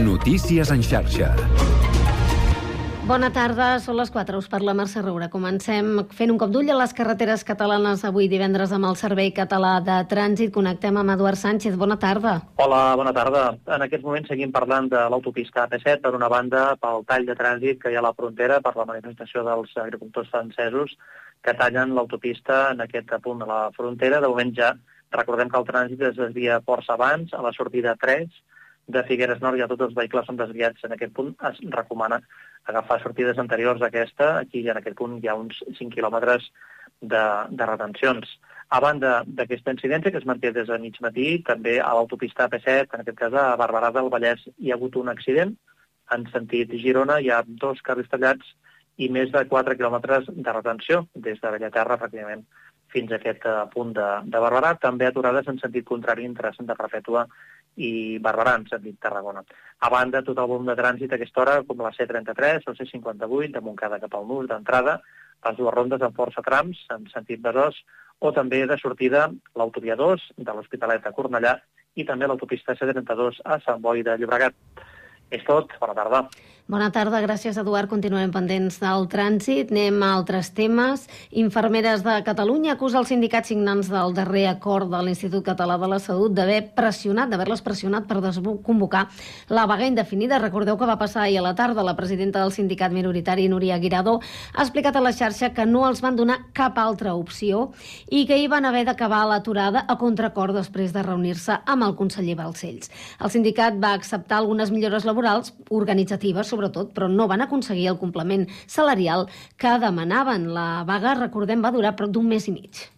Notícies en xarxa. Bona tarda, són les 4, us parla Mercè Roura. Comencem fent un cop d'ull a les carreteres catalanes avui divendres amb el Servei Català de Trànsit. Connectem amb Eduard Sánchez. Bona tarda. Hola, bona tarda. En aquest moment seguim parlant de l'autopista AP7, per una banda pel tall de trànsit que hi ha a la frontera per la manifestació dels agricultors francesos que tallen l'autopista en aquest punt de la frontera. De moment ja recordem que el trànsit es desvia força abans, a la sortida 3, de Figueres Nord ja tots els vehicles són desviats en aquest punt. Es recomana agafar sortides anteriors a aquesta. Aquí en aquest punt hi ha uns 5 quilòmetres de, de retencions. A banda d'aquesta incidència, que es manté des de mig matí, també a l'autopista AP7, en aquest cas a Barberà del Vallès, hi ha hagut un accident. En sentit Girona hi ha dos carrils tallats i més de 4 quilòmetres de retenció des de Bellaterra, pràcticament, fins a aquest eh, punt de, de Barberà. També aturades en sentit contrari entre Santa Perpètua Barberà, en sentit Tarragona. A banda, tot el volum de trànsit a aquesta hora, com la C33, el C58, de Montcada cap al Nus, d'entrada, les dues rondes en força trams, en sentit Besòs, o també de sortida l'autovia 2 de l'Hospitalet a Cornellà i també l'autopista C32 a Sant Boi de Llobregat. És tot. Bona tarda. Bona tarda, gràcies Eduard. Continuem pendents del trànsit. Anem a altres temes. Infermeres de Catalunya acusa els sindicats signants del darrer acord de l'Institut Català de la Salut d'haver pressionat, d'haver-les pressionat per convocar la vaga indefinida. Recordeu que va passar ahir a la tarda. La presidenta del sindicat minoritari, Núria Guiradó, ha explicat a la xarxa que no els van donar cap altra opció i que hi van haver d'acabar l'aturada a contracor després de reunir-se amb el conseller Balcells. El sindicat va acceptar algunes millores laborals organitzatives, sobretot, però no van aconseguir el complement salarial que demanaven. La vaga, recordem, va durar prop d'un mes i mig.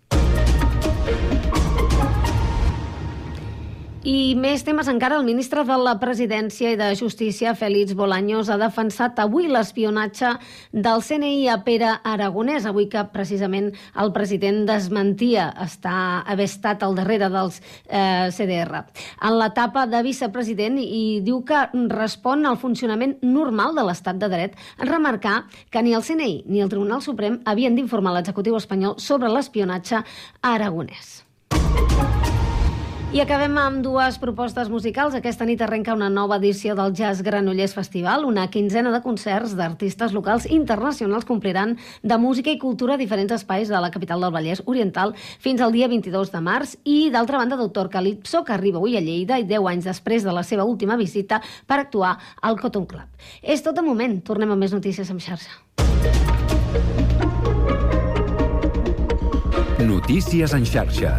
I més temes encara. El ministre de la Presidència i de Justícia, Félix Bolaños, ha defensat avui l'espionatge del CNI a Pere Aragonès, avui que precisament el president desmentia estar, haver estat al darrere dels eh, CDR. En l'etapa de vicepresident i diu que respon al funcionament normal de l'estat de dret en remarcar que ni el CNI ni el Tribunal Suprem havien d'informar l'executiu espanyol sobre l'espionatge a Aragonès. I acabem amb dues propostes musicals. Aquesta nit arrenca una nova edició del Jazz Granollers Festival. Una quinzena de concerts d'artistes locals internacionals compliran de música i cultura a diferents espais de la capital del Vallès Oriental fins al dia 22 de març. I, d'altra banda, Doctor Calipso, que arriba avui a Lleida i 10 anys després de la seva última visita per actuar al Cotton Club. És tot de moment. Tornem amb més notícies amb xarxa. Notícies en xarxa.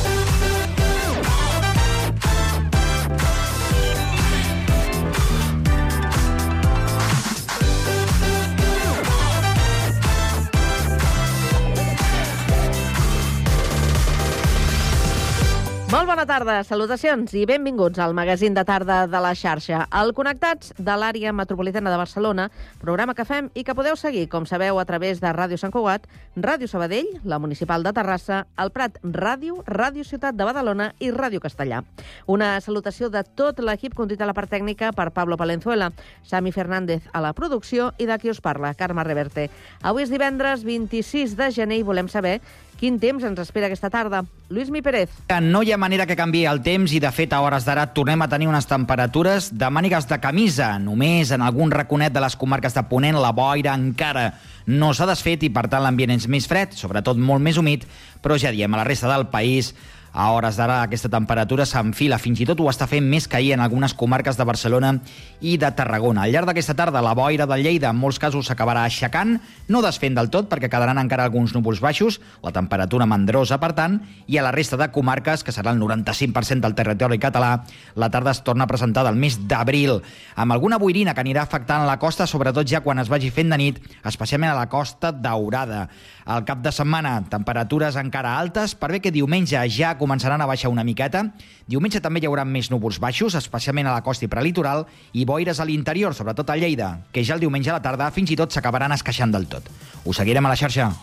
Molt bona tarda, salutacions i benvinguts al magazín de tarda de la xarxa. El Connectats de l'àrea metropolitana de Barcelona, programa que fem i que podeu seguir, com sabeu, a través de Ràdio Sant Cugat, Ràdio Sabadell, la Municipal de Terrassa, el Prat Ràdio, Ràdio Ciutat de Badalona i Ràdio Castellà. Una salutació de tot l'equip conduït a la part tècnica per Pablo Palenzuela, Sami Fernández a la producció i de qui us parla, Carme Reverte. Avui és divendres 26 de gener i volem saber Quin temps ens espera aquesta tarda? Lluís Mi Pérez. No hi ha manera que canvi el temps i, de fet, a hores d'ara tornem a tenir unes temperatures de mànigues de camisa. Només en algun raconet de les comarques de Ponent la boira encara no s'ha desfet i, per tant, l'ambient és més fred, sobretot molt més humit, però ja diem, a la resta del país a hores d'ara aquesta temperatura s'enfila, fins i tot ho està fent més que ahir en algunes comarques de Barcelona i de Tarragona. Al llarg d'aquesta tarda la boira de Lleida en molts casos s'acabarà aixecant, no desfent del tot perquè quedaran encara alguns núvols baixos, la temperatura mandrosa per tant, i a la resta de comarques, que serà el 95% del territori català, la tarda es torna a presentar del mes d'abril, amb alguna boirina que anirà afectant la costa, sobretot ja quan es vagi fent de nit, especialment a la costa daurada. Al cap de setmana, temperatures encara altes, per bé que diumenge ja començaran a baixar una miqueta. Diumenge també hi haurà més núvols baixos, especialment a la costa i prelitoral, i boires a l'interior, sobretot a Lleida, que ja el diumenge a la tarda fins i tot s'acabaran esqueixant del tot. Us seguirem a la xarxa.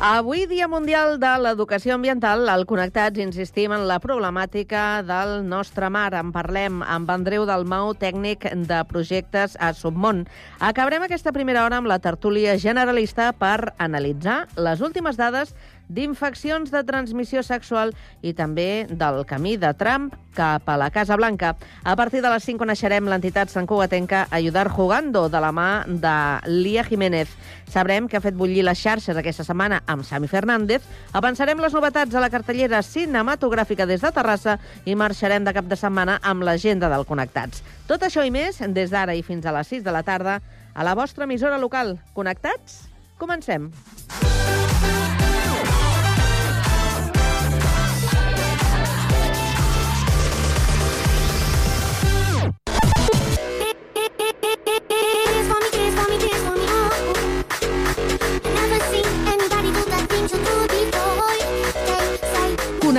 Avui, Dia Mundial de l'Educació Ambiental, al Connectats insistim en la problemàtica del nostre mar. En parlem amb Andreu Dalmau, tècnic de projectes a Submont. Acabarem aquesta primera hora amb la tertúlia generalista per analitzar les últimes dades d'infeccions de transmissió sexual i també del camí de Trump cap a la Casa Blanca. A partir de les 5 coneixerem l'entitat Sant Cugatenca Ayudar Jugando, de la mà de Lia Jiménez. Sabrem que ha fet bullir les xarxes aquesta setmana amb Sami Fernández. Avançarem les novetats a la cartellera cinematogràfica des de Terrassa i marxarem de cap de setmana amb l'agenda del Connectats. Tot això i més, des d'ara i fins a les 6 de la tarda, a la vostra emissora local. Connectats? Comencem. Kiss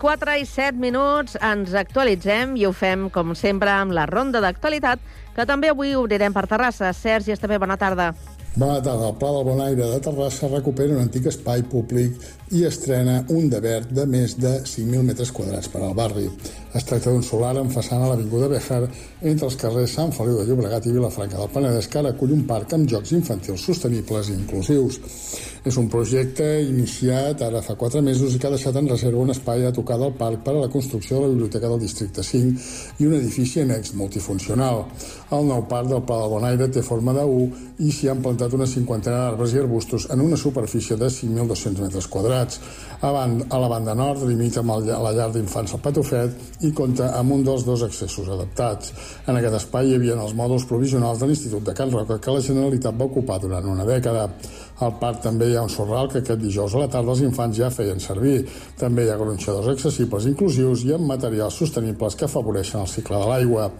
4 i 7 minuts ens actualitzem i ho fem, com sempre, amb la ronda d'actualitat, que també avui obrirem per Terrassa. Sergi, està bé, bona tarda. Bona tarda. El Pla del Bonaire de Terrassa recupera un antic espai públic i estrena un de verd de més de 5.000 metres quadrats per al barri. Es tracta d'un solar en façana a l'Avinguda Béjar entre els carrers Sant Feliu de Llobregat i Vilafranca del Penedès que ara acull un parc amb jocs infantils sostenibles i inclusius. És un projecte iniciat ara fa quatre mesos i que ha deixat en reserva un espai a tocar del parc per a la construcció de la Biblioteca del Districte 5 i un edifici annex multifuncional. El nou parc del Pla del Bonaire té forma de U i s'hi han plantat una cinquantena d'arbres i arbustos en una superfície de 5.200 metres quadrats. A, banda, a la banda nord limita amb el, la llar d'infants al Patufet i compta amb un dels dos accessos adaptats. En aquest espai hi havia els mòduls provisionals de l'Institut de Can Roca que la Generalitat va ocupar durant una dècada. Al parc també hi ha un sorral que aquest dijous a la tarda els infants ja feien servir. També hi ha gronxadors accessibles inclusius i amb materials sostenibles que afavoreixen el cicle de l'aigua.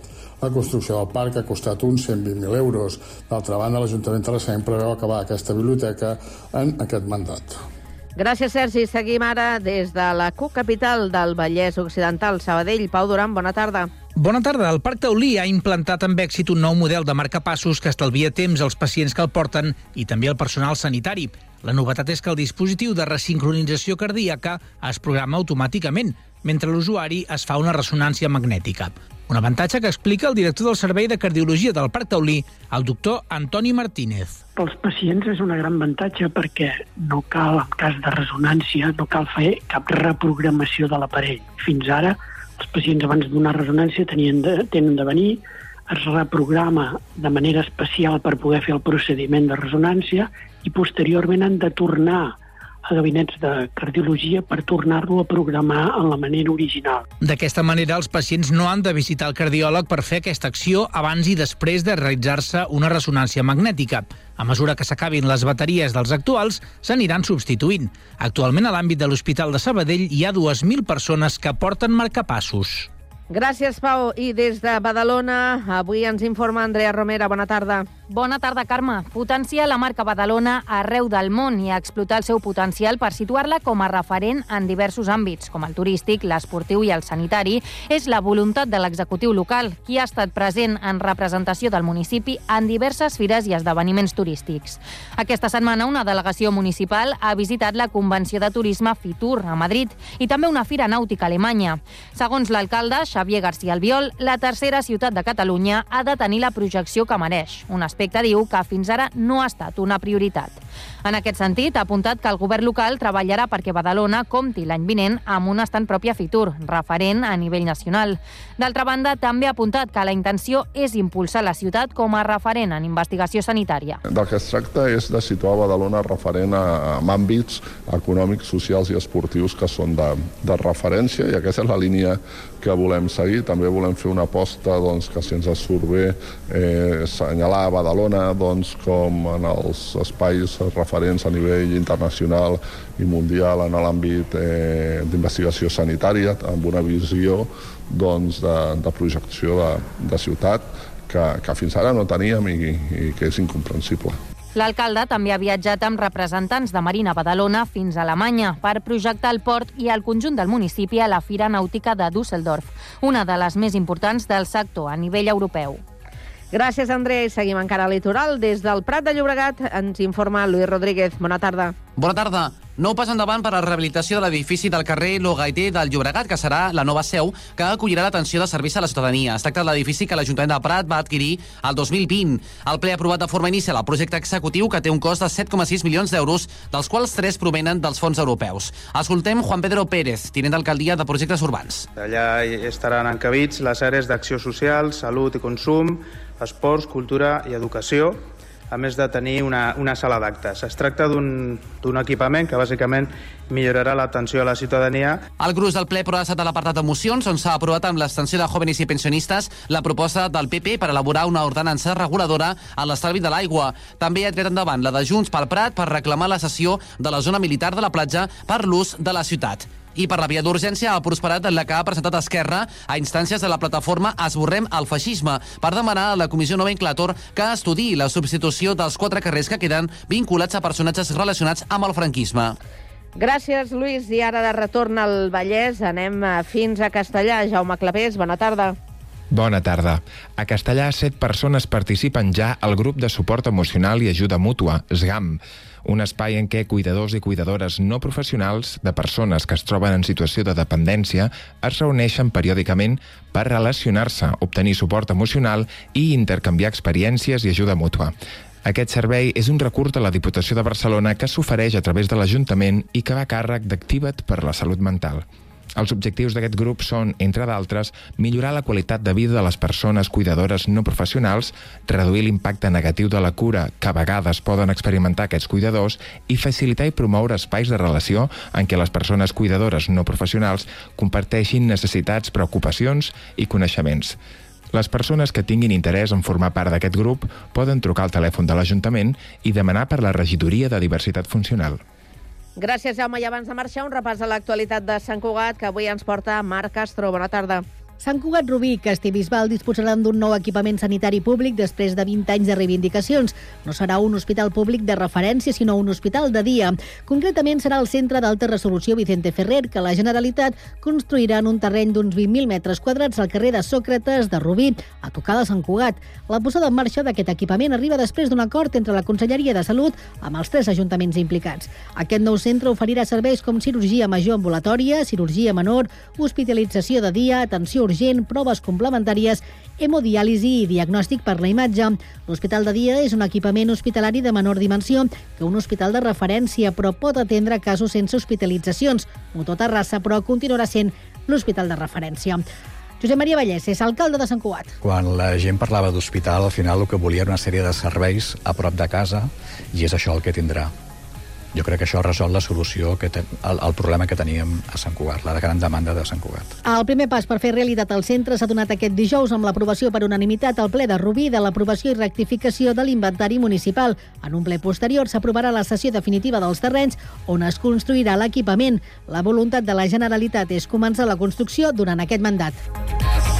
La construcció del parc ha costat uns 120.000 euros. D'altra banda, l'Ajuntament terrassenc preveu acabar aquesta biblioteca en aquest mandat. Gràcies, Sergi. Seguim ara des de la CUC capital del Vallès Occidental, Sabadell. Pau Duran, bona tarda. Bona tarda. El Parc Taulí ha implantat amb èxit un nou model de marcapassos que estalvia temps als pacients que el porten i també al personal sanitari. La novetat és que el dispositiu de resincronització cardíaca es programa automàticament, mentre l'usuari es fa una ressonància magnètica. Un avantatge que explica el director del Servei de Cardiologia del Parc Taulí, el doctor Antoni Martínez. Pels pacients és un gran avantatge perquè no cal, en cas de resonància, no cal fer cap reprogramació de l'aparell. Fins ara, els pacients abans d'una resonància tenien de, tenen de venir, es reprograma de manera especial per poder fer el procediment de resonància i posteriorment han de tornar a gabinets de cardiologia per tornar-lo a programar en la manera original. D'aquesta manera, els pacients no han de visitar el cardiòleg per fer aquesta acció abans i després de realitzar-se una ressonància magnètica. A mesura que s'acabin les bateries dels actuals, s'aniran substituint. Actualment, a l'àmbit de l'Hospital de Sabadell, hi ha 2.000 persones que porten marcapassos. Gràcies, Pau. I des de Badalona, avui ens informa Andrea Romera. Bona tarda. Bona tarda, Carme. Potencia la marca Badalona arreu del món i explotar el seu potencial per situar-la com a referent en diversos àmbits, com el turístic, l'esportiu i el sanitari, és la voluntat de l'executiu local, qui ha estat present en representació del municipi en diverses fires i esdeveniments turístics. Aquesta setmana una delegació municipal ha visitat la Convenció de Turisme Fitur a Madrid i també una fira nàutica a Alemanya. Segons l'alcalde, Xavier García Albiol, la tercera ciutat de Catalunya ha de tenir la projecció que mereix, un aspecte, diu, que fins ara no ha estat una prioritat. En aquest sentit, ha apuntat que el govern local treballarà perquè Badalona compti l'any vinent amb un estat propi a Fitur, referent a nivell nacional. D'altra banda, també ha apuntat que la intenció és impulsar la ciutat com a referent en investigació sanitària. Del que es tracta és de situar Badalona referent a, a àmbits econòmics, socials i esportius que són de, de referència i aquesta és la línia que volem seguir. També volem fer una aposta doncs, que si ens surt bé eh, assenyalar Badalona doncs, com en els espais referents a nivell internacional i mundial en l'àmbit eh, d'investigació sanitària amb una visió doncs, de, de projecció de, de ciutat que, que fins ara no teníem i, i que és incomprensible. L'alcalde també ha viatjat amb representants de Marina Badalona fins a Alemanya per projectar el port i el conjunt del municipi a la Fira Nàutica de Düsseldorf, una de les més importants del sector a nivell europeu. Gràcies, André. Seguim encara al litoral. Des del Prat de Llobregat ens informa Luis Rodríguez. Bona tarda. Bona tarda. Nou pas endavant per a la rehabilitació de l'edifici del carrer Logaiter del Llobregat, que serà la nova seu que acollirà l'atenció de serveis a la ciutadania. Es tracta de l'edifici que l'Ajuntament de Prat va adquirir el 2020. El ple ha aprovat de forma inicial el projecte executiu que té un cost de 7,6 milions d'euros, dels quals 3 provenen dels fons europeus. Escoltem Juan Pedro Pérez, tinent d'alcaldia de projectes urbans. Allà estaran encabits les àrees d'acció social, salut i consum, esports, cultura i educació, a més de tenir una, una sala d'actes. Es tracta d'un equipament que bàsicament millorarà l'atenció a la ciutadania. El gruix del ple però ha estat a l'apartat de mocions, on s'ha aprovat amb l'extensió de jóvenes i pensionistes la proposta del PP per elaborar una ordenança reguladora a l'estalvi de l'aigua. També ha tret endavant la de Junts pel Prat per reclamar la cessió de la zona militar de la platja per l'ús de la ciutat. I per la via d'urgència ha prosperat la que ha presentat Esquerra a instàncies de la plataforma Esborrem el feixisme per demanar a la Comissió Nomenclator que estudiï la substitució dels quatre carrers que queden vinculats a personatges relacionats amb el franquisme. Gràcies, Lluís. I ara de retorn al Vallès anem eh, fins a Castellà. Jaume Clapés, bona tarda. Bona tarda. A Castellà, set persones participen ja al grup de suport emocional i ajuda mútua, SGAM, un espai en què cuidadors i cuidadores no professionals de persones que es troben en situació de dependència es reuneixen periòdicament per relacionar-se, obtenir suport emocional i intercanviar experiències i ajuda mútua. Aquest servei és un recurs de la Diputació de Barcelona que s'ofereix a través de l'Ajuntament i que va càrrec d'Activa't per la Salut Mental. Els objectius d'aquest grup són, entre d'altres, millorar la qualitat de vida de les persones cuidadores no professionals, reduir l'impacte negatiu de la cura que a vegades poden experimentar aquests cuidadors i facilitar i promoure espais de relació en què les persones cuidadores no professionals comparteixin necessitats, preocupacions i coneixements. Les persones que tinguin interès en formar part d'aquest grup poden trucar al telèfon de l'Ajuntament i demanar per la regidoria de diversitat funcional. Gràcies, Jaume. I abans de marxar, un repàs a l'actualitat de Sant Cugat, que avui ens porta Marc Castro. Bona tarda. Sant Cugat Rubí i Castellbisbal disposaran d'un nou equipament sanitari públic després de 20 anys de reivindicacions. No serà un hospital públic de referència, sinó un hospital de dia. Concretament serà el Centre d'Alta Resolució Vicente Ferrer, que la Generalitat construirà en un terreny d'uns 20.000 metres quadrats al carrer de Sòcrates de Rubí, a tocar de Sant Cugat. La posada en marxa d'aquest equipament arriba després d'un acord entre la Conselleria de Salut amb els tres ajuntaments implicats. Aquest nou centre oferirà serveis com cirurgia major ambulatòria, cirurgia menor, hospitalització de dia, atenció urgent, proves complementàries, hemodiàlisi i diagnòstic per la imatge. L'hospital de dia és un equipament hospitalari de menor dimensió que un hospital de referència, però pot atendre casos sense hospitalitzacions. Motor Terrassa, però, continuarà sent l'hospital de referència. Josep Maria Vallès és alcalde de Sant Cugat. Quan la gent parlava d'hospital, al final el que volia era una sèrie de serveis a prop de casa i és això el que tindrà. Jo crec que això resol la solució, que ten, el, el problema que teníem a Sant Cugat, la gran demanda de Sant Cugat. El primer pas per fer realitat el centre s'ha donat aquest dijous amb l'aprovació per unanimitat al ple de Rubí de l'aprovació i rectificació de l'inventari municipal. En un ple posterior s'aprovarà la sessió definitiva dels terrenys on es construirà l'equipament. La voluntat de la Generalitat és començar la construcció durant aquest mandat.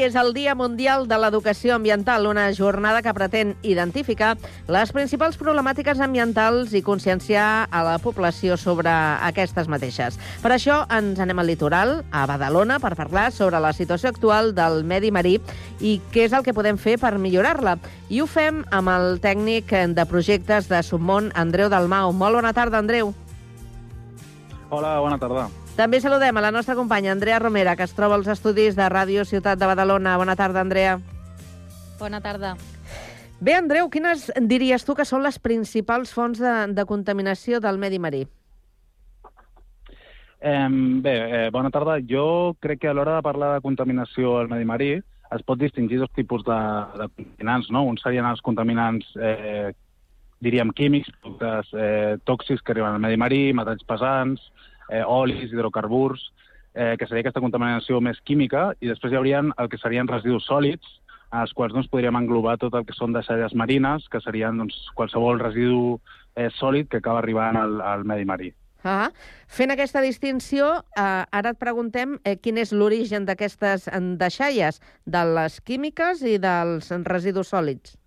És el Dia Mundial de l'Educació Ambiental, una jornada que pretén identificar les principals problemàtiques ambientals i conscienciar a la població sobre aquestes mateixes. Per això ens anem al litoral, a Badalona, per parlar sobre la situació actual del medi marí i què és el que podem fer per millorar-la. I ho fem amb el tècnic de projectes de Submont, Andreu Dalmau. Molt bona tarda, Andreu. Hola, bona tarda. També saludem a la nostra companya Andrea Romera, que es troba als estudis de Ràdio Ciutat de Badalona. Bona tarda, Andrea. Bona tarda. Bé, Andreu, quines diries tu que són les principals fonts de, de contaminació del medi marí? Eh, bé, eh, bona tarda. Jo crec que a l'hora de parlar de contaminació al medi marí es pot distingir dos tipus de, de contaminants, no? Uns serien els contaminants, eh, diríem, químics, productes eh, tòxics que arriben al medi marí, metalls pesants, eh, olis, hidrocarburs, eh, que seria aquesta contaminació més química, i després hi haurien el que serien residus sòlids, als quals doncs, podríem englobar tot el que són deixalles marines, que serien doncs, qualsevol residu eh, sòlid que acaba arribant al, al medi marí. Ah, fent aquesta distinció, eh, ara et preguntem eh, quin és l'origen d'aquestes deixalles, de les químiques i dels residus sòlids.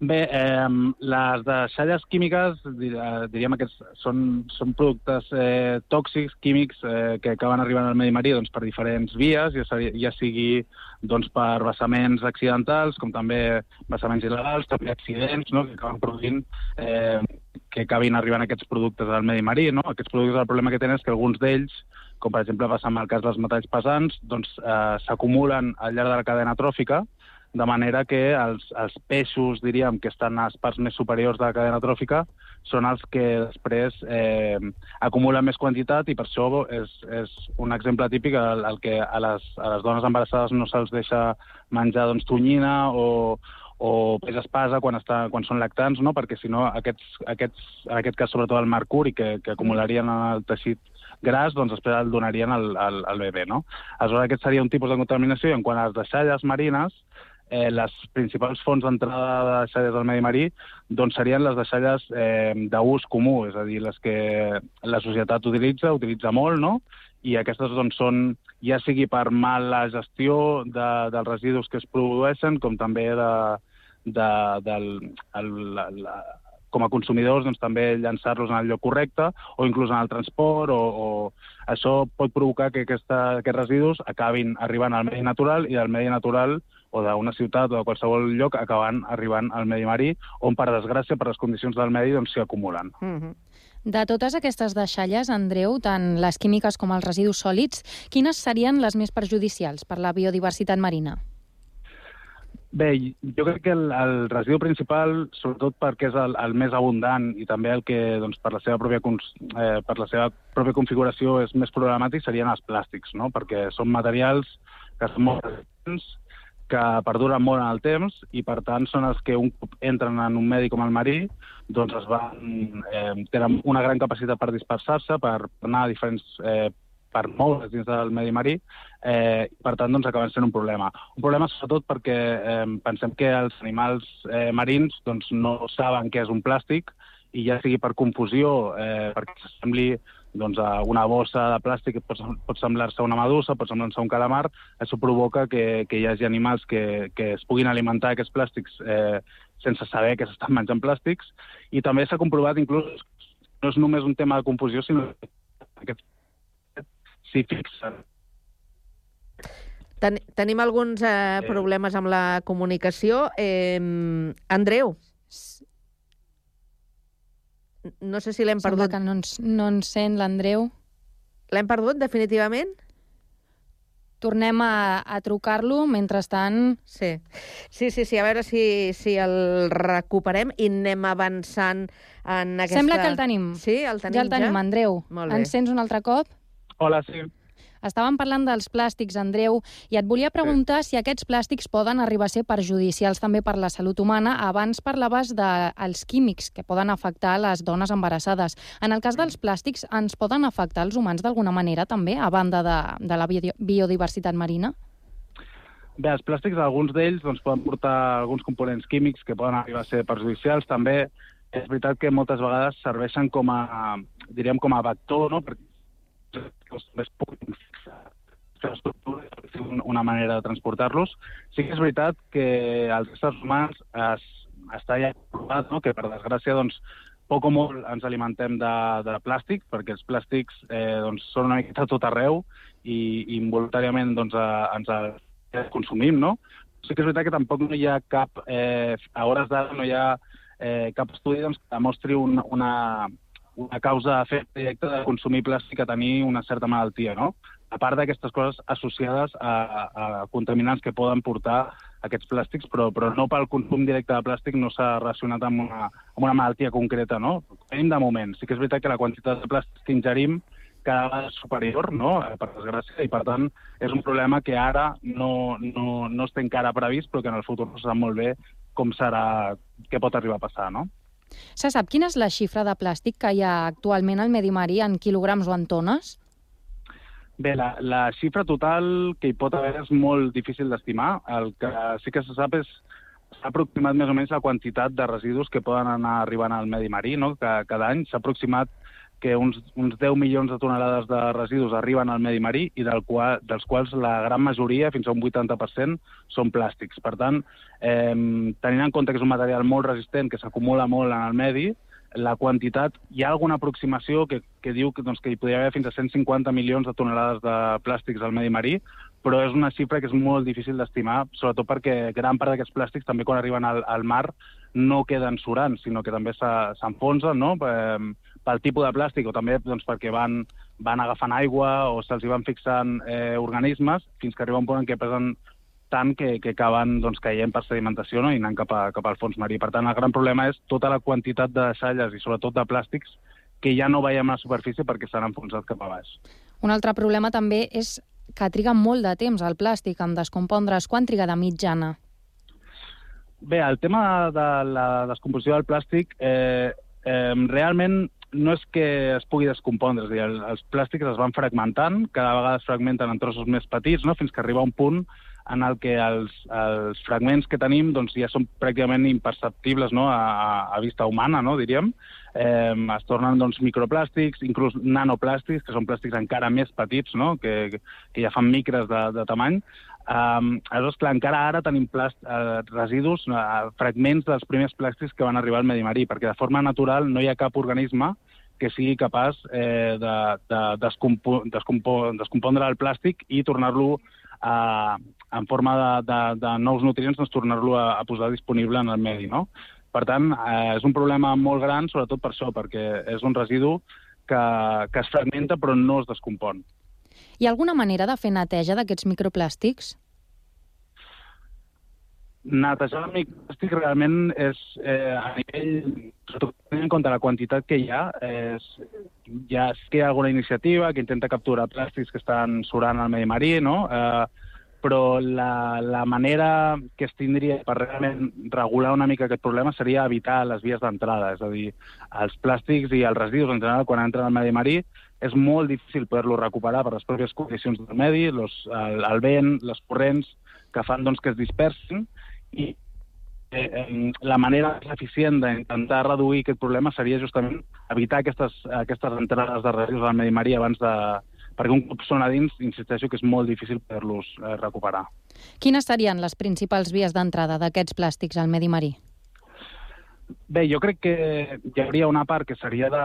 Bé, eh, les deixalles químiques, dir- diríem que són, són productes eh, tòxics, químics, eh, que acaben arribant al medi marí doncs, per diferents vies, ja, ja sigui doncs, per vessaments accidentals, com també vessaments il·legals, també accidents no?, que acaben produint eh, que acabin arribant aquests productes al medi marí. No? Aquests productes, el problema que tenen és que alguns d'ells, com per exemple passa amb el cas dels metalls pesants, doncs, eh, s'acumulen al llarg de la cadena tròfica, de manera que els, els peixos, diríem, que estan a les parts més superiors de la cadena tròfica, són els que després eh, acumulen més quantitat i per això és, és un exemple típic el, el que a les, a les dones embarassades no se'ls deixa menjar doncs, tonyina o, o peix espasa quan, està, quan són lactants, no? perquè si no aquests, aquests, en aquest cas sobretot el mercuri que, que acumularien en el teixit gras, doncs després el donarien al, al, al bebè. No? Aleshores aquest seria un tipus de contaminació i en quant a les deixalles marines, eh, les principals fonts d'entrada de deixalles del medi marí doncs serien les deixalles eh, d'ús comú, és a dir, les que la societat utilitza, utilitza molt, no? i aquestes doncs, són, ja sigui per mala gestió de, dels residus que es produeixen, com també de, de, del, el, la, la, com a consumidors doncs, també llançar-los en el lloc correcte o inclús en el transport o, o això pot provocar que aquesta, aquests residus acabin arribant al medi natural i del medi natural o d'una ciutat o de qualsevol lloc acabant arribant al medi marí on per desgràcia per les condicions del medi doncs, s'hi acumulen. Mm -hmm. De totes aquestes deixalles, Andreu, tant les químiques com els residus sòlids, quines serien les més perjudicials per la biodiversitat marina? Bé, jo crec que el, el residu principal, sobretot perquè és el, el més abundant i també el que doncs, per, la seva pròpia, eh, per la seva pròpia configuració és més problemàtic, serien els plàstics, no? perquè són materials que són molt resistents, que perduren molt en el temps i, per tant, són els que un cop entren en un medi com el marí doncs es van, eh, tenen una gran capacitat per dispersar-se, per anar a diferents eh, per moure's dins del medi marí, eh, i per tant doncs, acaben sent un problema. Un problema sobretot perquè eh, pensem que els animals eh, marins doncs, no saben què és un plàstic i ja sigui per confusió, eh, perquè s'assembli doncs, a una bossa de plàstic que pot, pot semblar-se a una medusa, pot semblar-se a un calamar, això provoca que, que hi hagi animals que, que es puguin alimentar aquests plàstics eh, sense saber que s'estan menjant plàstics, i també s'ha comprovat inclús no és només un tema de confusió, sinó que aquests s'hi fixen. Ten tenim alguns eh, problemes amb la comunicació. Eh, Andreu, no sé si l'hem Sembla perdut. que no ens, no ens sent l'Andreu. L'hem perdut, definitivament? tornem a, a trucar-lo. Mentrestant... Sí. Sí, sí, sí, a veure si, si el recuperem i anem avançant en aquesta... Sembla que el tenim. Sí, el tenim ja el tenim, Andreu. Molt bé. Ens sents un altre cop? Hola, sí. Estàvem parlant dels plàstics, Andreu, i et volia preguntar si aquests plàstics poden arribar a ser perjudicials també per la salut humana. Abans parlaves dels químics que poden afectar les dones embarassades. En el cas dels plàstics, ens poden afectar els humans d'alguna manera també, a banda de, de la bio- biodiversitat marina? Bé, els plàstics, alguns d'ells doncs, poden portar alguns components químics que poden arribar a ser perjudicials. També és veritat que moltes vegades serveixen com a, diríem, com a vector, no? perquè els més puguin fixar l'estructura i fer un- una manera de transportar-los. Sí que és veritat que als éssers humans es, està ja provat no? que, per desgràcia, doncs, poc o molt ens alimentem de, de plàstic, perquè els plàstics eh, doncs, són una miqueta tot arreu i, i involuntàriament doncs, a, ens els consumim, no? Sí que és veritat que tampoc no hi ha cap, eh, a hores d'ara no hi ha eh, cap estudi doncs, que demostri un, una, una causa directe de consumir plàstic a tenir una certa malaltia, no? A part d'aquestes coses associades a, a, contaminants que poden portar aquests plàstics, però, però no pel consum directe de plàstic no s'ha relacionat amb una, amb una malaltia concreta, no? Tenim de moment. Sí que és veritat que la quantitat de plàstic que ingerim cada vegada superior, no?, eh, per desgràcia, i per tant és un problema que ara no, no, no està encara previst, però que en el futur no sap molt bé com serà, què pot arribar a passar, no? Se sap quina és la xifra de plàstic que hi ha actualment al medi marí en quilograms o en tones? Bé, la, la xifra total que hi pot haver és molt difícil d'estimar. El que sí que se sap és s'ha aproximat més o menys la quantitat de residus que poden anar arribant al medi marí, no? que cada any s'ha aproximat que uns, uns 10 milions de tonelades de residus arriben al medi marí i del qual, dels quals la gran majoria, fins a un 80%, són plàstics. Per tant, eh, tenint en compte que és un material molt resistent, que s'acumula molt en el medi, la quantitat, hi ha alguna aproximació que, que diu que, doncs, que hi podria haver fins a 150 milions de tonelades de plàstics al medi marí, però és una xifra que és molt difícil d'estimar, sobretot perquè gran part d'aquests plàstics també quan arriben al, al mar no queden surant, sinó que també se- s'enfonsen no? Pel tipus de plàstic o també doncs, perquè van, van agafant aigua o se'ls hi van fixant eh, organismes fins que arriba un punt en què pesen tant que, que acaben doncs, caient per sedimentació no? i anant cap, a, cap al fons marí. Per tant, el gran problema és tota la quantitat de deixalles i sobretot de plàstics que ja no veiem a la superfície perquè s'han enfonsat cap a baix. Un altre problema també és que triga molt de temps el plàstic en descompondre's. Quan triga de mitjana? Bé, el tema de la descomposició del plàstic eh, eh, realment no és que es pugui descompondre, és a dir, el, els plàstics es van fragmentant, cada vegada es fragmenten en trossos més petits, no? fins que arriba un punt en el que els, els fragments que tenim doncs, ja són pràcticament imperceptibles no? a, a- vista humana, no? diríem. Eh, es tornen doncs, microplàstics, inclús nanoplàstics, que són plàstics encara més petits, no? que, que ja fan micres de, de tamany. Um, aleshores, clar, encara ara tenim plast, uh, residus, uh, fragments dels primers plàstics que van arribar al medi marí, perquè de forma natural no hi ha cap organisme que sigui capaç eh, de, de descompo, descompo, descompondre el plàstic i tornar-lo a, en forma de, de, de nous nutrients, doncs tornar-lo a, a posar disponible en el medi, no? Per tant, eh, és un problema molt gran, sobretot per això, perquè és un residu que, que es fragmenta però no es descompon. Hi ha alguna manera de fer neteja d'aquests microplàstics? Netejar el microplàstic realment és eh, a nivell, tenint en compte la quantitat que hi ha, és, ja és que hi ha alguna iniciativa que intenta capturar plàstics que estan surant al medi marí, no? Eh, però la, la manera que es tindria per realment regular una mica aquest problema seria evitar les vies d'entrada, és a dir, els plàstics i els residus en general quan entren al medi marí és molt difícil poder-los recuperar per les pròpies condicions del medi, los, el, el vent, les corrents que fan doncs, que es dispersin i eh, la manera més eficient d'intentar reduir aquest problema seria justament evitar aquestes, aquestes entrades de residus al medi marí abans de... perquè un cop són a dins, insisteixo que és molt difícil poder-los eh, recuperar. Quines serien les principals vies d'entrada d'aquests plàstics al medi marí? Bé, jo crec que hi hauria una part que seria de,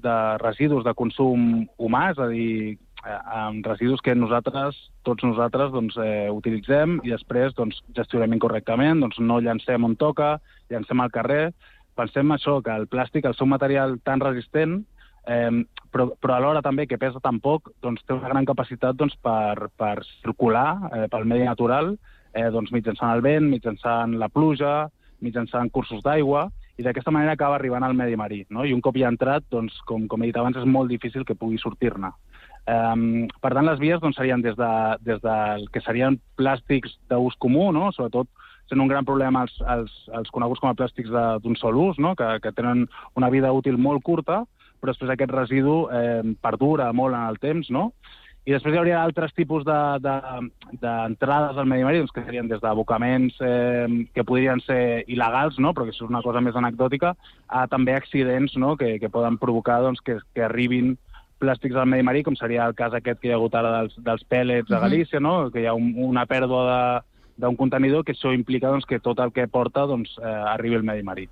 de residus de consum humà, és a dir, eh, amb residus que nosaltres, tots nosaltres, doncs, eh, utilitzem i després doncs, gestionem incorrectament, doncs no llancem on toca, llancem al carrer. Pensem això, que el plàstic, el seu material tan resistent, eh, però, però alhora també que pesa tan poc, doncs té una gran capacitat doncs, per, per circular eh, pel medi natural, eh, doncs, mitjançant el vent, mitjançant la pluja, mitjançant cursos d'aigua, i d'aquesta manera acaba arribant al medi marí. No? I un cop hi ha entrat, doncs, com, com he dit abans, és molt difícil que pugui sortir-ne. Um, per tant, les vies doncs, serien des, de, des del que serien plàstics d'ús comú, no? sobretot sent un gran problema els, els, els coneguts com a plàstics d'un sol ús, no? que, que tenen una vida útil molt curta, però després aquest residu eh, perdura molt en el temps, no? I després hi hauria altres tipus d'entrades de, de, al medi marí, doncs, que serien des d'abocaments eh, que podrien ser il·legals, no? però que això és una cosa més anecdòtica, a també accidents no? que, que poden provocar doncs, que, que arribin plàstics al medi marí, com seria el cas aquest que hi ha hagut ara dels, dels pèl·lets a. Galícia, no? que hi ha un, una pèrdua de- d'un contenidor que això implica doncs, que tot el que porta doncs, eh, arribi al medi marí.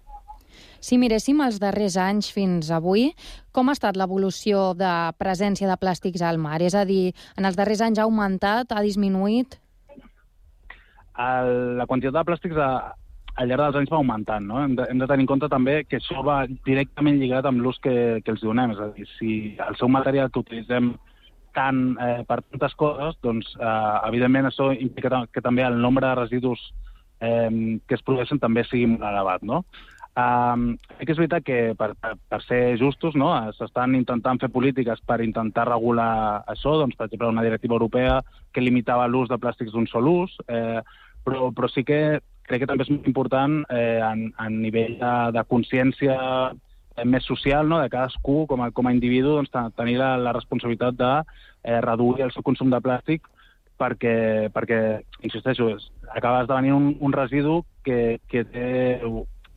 Si miréssim els darrers anys fins avui, com ha estat l'evolució de presència de plàstics al mar? És a dir, en els darrers anys ha augmentat, ha disminuït? el, la quantitat de plàstics a, al llarg dels anys va augmentant. No? Hem, de, hem de tenir en compte també que això va directament lligat amb l'ús que, que els donem. És a dir, si el seu material que utilitzem tant eh, per tantes coses, doncs, eh, evidentment, això implica que també el nombre de residus eh, que es produeixen també sigui molt elevat. No? Um, que és veritat que, per, per, per ser justos, no, s'estan intentant fer polítiques per intentar regular això, doncs, per exemple, una directiva europea que limitava l'ús de plàstics d'un sol ús, eh, però, però sí que crec que també és molt important eh, en, en nivell de, de consciència eh, més social, no? de cadascú com a, com a individu doncs, te- tenir la, la responsabilitat de eh, reduir el seu consum de plàstic perquè, perquè insisteixo, acaba esdevenint un, un residu que, que, té,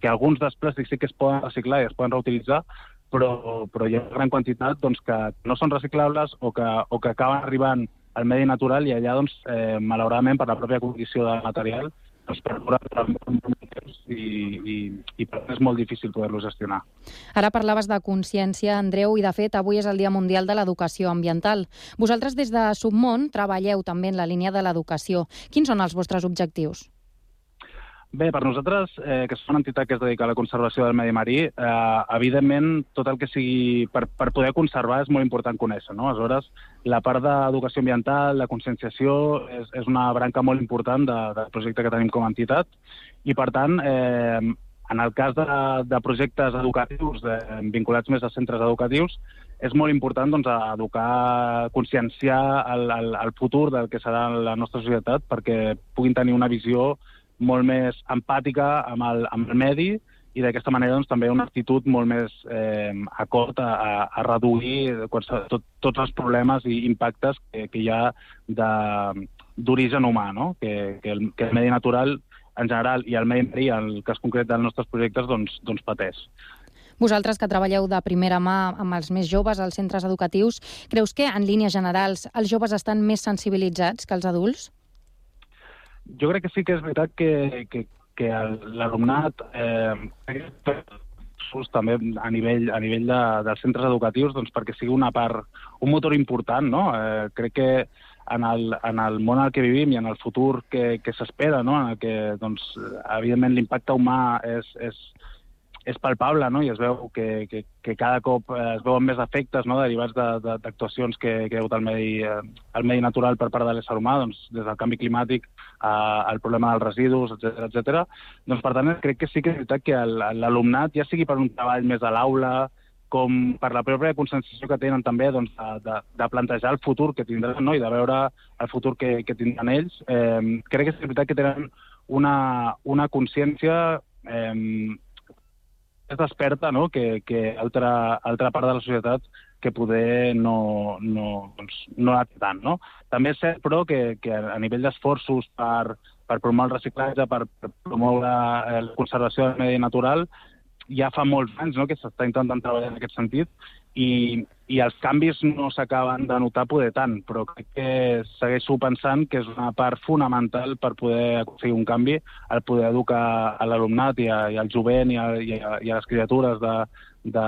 que alguns dels plàstics sí que es poden reciclar i es poden reutilitzar, però, però hi ha una gran quantitat doncs, que no són reciclables o que, o que acaben arribant al medi natural i allà, doncs, eh, malauradament, per la pròpia condició del material, doncs, perdura temps i, i, i per tant és molt difícil poder-lo gestionar. Ara parlaves de consciència, Andreu, i de fet avui és el Dia Mundial de l'Educació Ambiental. Vosaltres des de Submont treballeu també en la línia de l'educació. Quins són els vostres objectius? Bé, per nosaltres, eh, que som una entitat que es dedica a la conservació del medi marí, eh, evidentment, tot el que sigui per, per poder conservar és molt important conèixer, no? Aleshores, la part d'educació ambiental, de conscienciació, és, és una branca molt important de, del projecte que tenim com a entitat, i per tant, eh, en el cas de, de projectes educatius de, vinculats més a centres educatius, és molt important doncs, educar, conscienciar el, el, el futur del que serà la nostra societat perquè puguin tenir una visió molt més empàtica amb el, amb el medi i d'aquesta manera doncs, també una actitud molt més eh, acord a, a, a reduir tot, tots els problemes i impactes que, que hi ha d'origen humà, no? que, que, el, que el medi natural en general i el medi en el cas concret dels nostres projectes, doncs, doncs pateix. Vosaltres que treballeu de primera mà amb els més joves als centres educatius, creus que, en línies generals, els joves estan més sensibilitzats que els adults? Jo crec que sí que és veritat que, que, que l'alumnat eh, sus també a nivell, a nivell de, dels centres educatius doncs, perquè sigui una part, un motor important, no? Eh, crec que en el, en el món en el que vivim i en el futur que, que s'espera, no? en el que, doncs, evidentment, l'impacte humà és, és, és palpable, no? i es veu que, que, que cada cop eh, es veuen més efectes no? derivats de- de- d'actuacions que, que hi ha hagut al medi, eh, al medi natural per part de l'ésser humà, doncs, des del canvi climàtic al problema dels residus, etc etc. Doncs, per tant, crec que sí que és veritat que l'alumnat, ja sigui per un treball més a l'aula, com per la pròpia conscienciació que tenen també doncs, de, de, de plantejar el futur que tindran no? i de veure el futur que, que tindran ells, eh, crec que és veritat que tenen una, una consciència eh, és desperta no? que, que altra, altra part de la societat que poder no, no, doncs, no la té tant. No? També és cert, però, que, que a nivell d'esforços per, per promoure el reciclatge, per, per promoure eh, la conservació del medi natural, ja fa molts anys no, que s'està intentant treballar en aquest sentit i, i els canvis no s'acaben de notar poder tant, però crec que segueixo pensant que és una part fonamental per poder aconseguir un canvi, el poder educar a l'alumnat i, a, i al jovent i a, i a, i a les criatures de, de,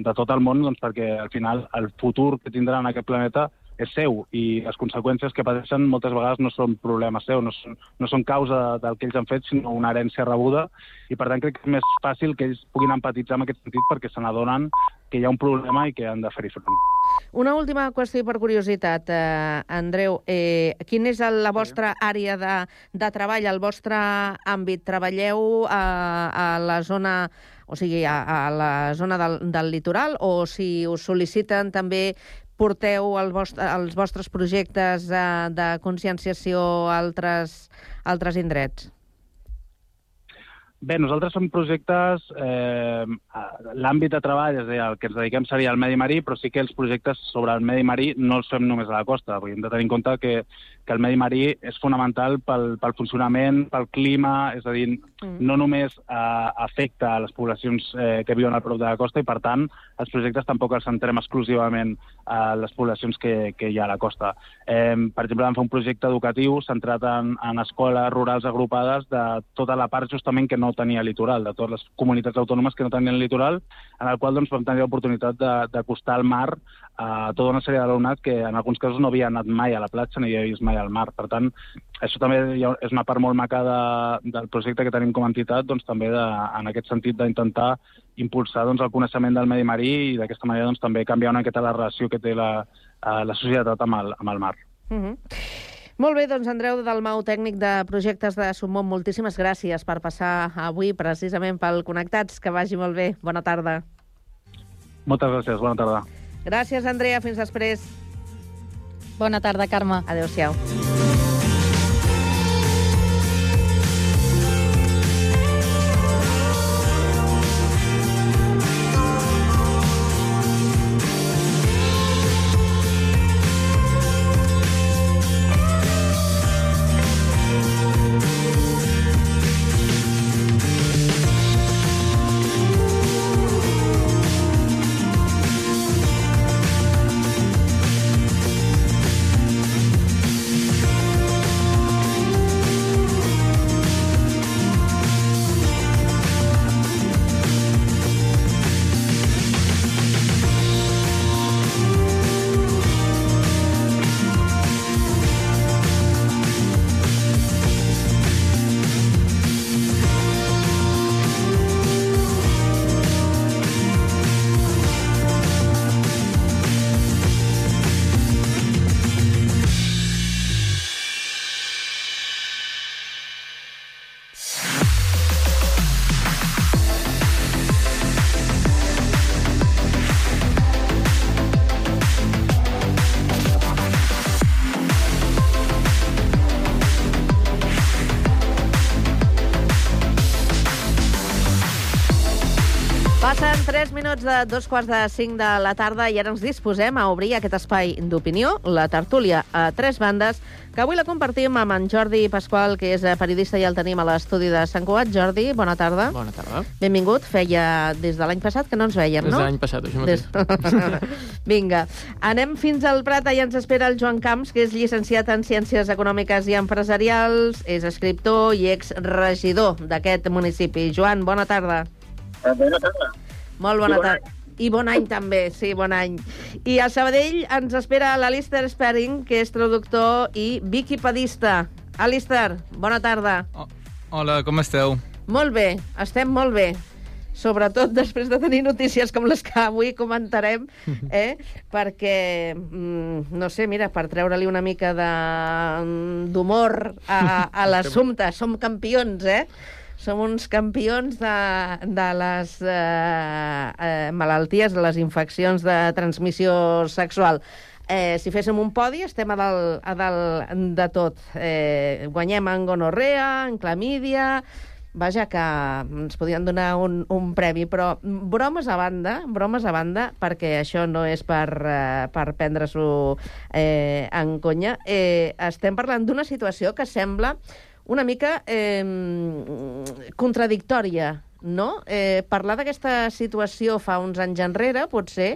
de tot el món, doncs perquè al final el futur que tindran aquest planeta és seu i les conseqüències que pateixen moltes vegades no són problema seu, no són, no són causa del que ells han fet, sinó una herència rebuda i per tant crec que és més fàcil que ells puguin empatitzar en aquest sentit perquè se n'adonen que hi ha un problema i que han de fer-hi front. Una última qüestió per curiositat, eh, Andreu. Eh, quin és la vostra àrea de, de treball, el vostre àmbit? Treballeu a, a la zona o sigui, a, a la zona del, del litoral o si us sol·liciten també porteu el vostre, els vostres projectes eh, de conscienciació a altres, altres indrets? Bé, nosaltres som projectes... Eh, L'àmbit de treball, és a dir, el que ens dediquem seria al medi marí, però sí que els projectes sobre el medi marí no els fem només a la costa. Vull hem de tenir en compte que, que el medi marí és fonamental pel, pel funcionament, pel clima, és a dir, mm. no només eh, afecta a les poblacions eh, que viuen al prop de la costa i, per tant, els projectes tampoc els centrem exclusivament a les poblacions que, que hi ha a la costa. Eh, per exemple, vam fer un projecte educatiu centrat en, en escoles rurals agrupades de tota la part justament que no tenia litoral, de totes les comunitats autònomes que no tenien litoral, en el qual doncs, vam tenir l'oportunitat d'acostar al mar a tota una sèrie d'alumnat que en alguns casos no havia anat mai a la platja ni havia vist mai al mar. Per tant, això també és una part molt maca de, del projecte que tenim com a entitat, doncs, també de, en aquest sentit d'intentar impulsar doncs, el coneixement del medi marí i d'aquesta manera doncs, també canviar una miqueta la relació que té la, eh, la societat amb el, amb el mar. Mm -hmm. Molt bé, doncs Andreu Dalmau, tècnic de projectes de Submont, moltíssimes gràcies per passar avui precisament pel Connectats. Que vagi molt bé. Bona tarda. Moltes gràcies, bona tarda. Gràcies, Andrea. Fins després. Bona tarda, Carme. Adéu-siau. 3 minuts de dos quarts de 5 de la tarda i ara ens disposem a obrir aquest espai d'opinió, la tertúlia a tres bandes, que avui la compartim amb en Jordi Pasqual, que és periodista i el tenim a l'estudi de Sant Cugat. Jordi, bona tarda. Bona tarda. Benvingut. Feia des de l'any passat que no ens veiem, Des no? de l'any passat, això mateix. Des... Vinga. Anem fins al Prat. Allà ens espera el Joan Camps, que és llicenciat en Ciències Econòmiques i Empresarials, és escriptor i exregidor d'aquest municipi. Joan, bona tarda. Bona tarda. Molt bona I bon tarda. I bon any també, sí, bon any. I a Sabadell ens espera l'Alistair Sperring, que és traductor i wikipedista. Alistair, bona tarda. Hola, com esteu? Molt bé, estem molt bé. Sobretot després de tenir notícies com les que avui comentarem, eh? perquè, mm, no sé, mira, per treure-li una mica de- d'humor a, a l'assumpte. Som campions, eh? Som uns campions de, de les eh, eh, malalties, de les infeccions de transmissió sexual. Eh, si féssim un podi, estem a dalt, a dalt de tot. Eh, guanyem en gonorrea, en clamídia... Vaja, que ens podien donar un, un premi, però bromes a banda, bromes a banda, perquè això no és per, eh, per prendre-s'ho eh, en conya, eh, estem parlant d'una situació que sembla una mica eh, contradictòria, no? Eh, parlar d'aquesta situació fa uns anys enrere, potser,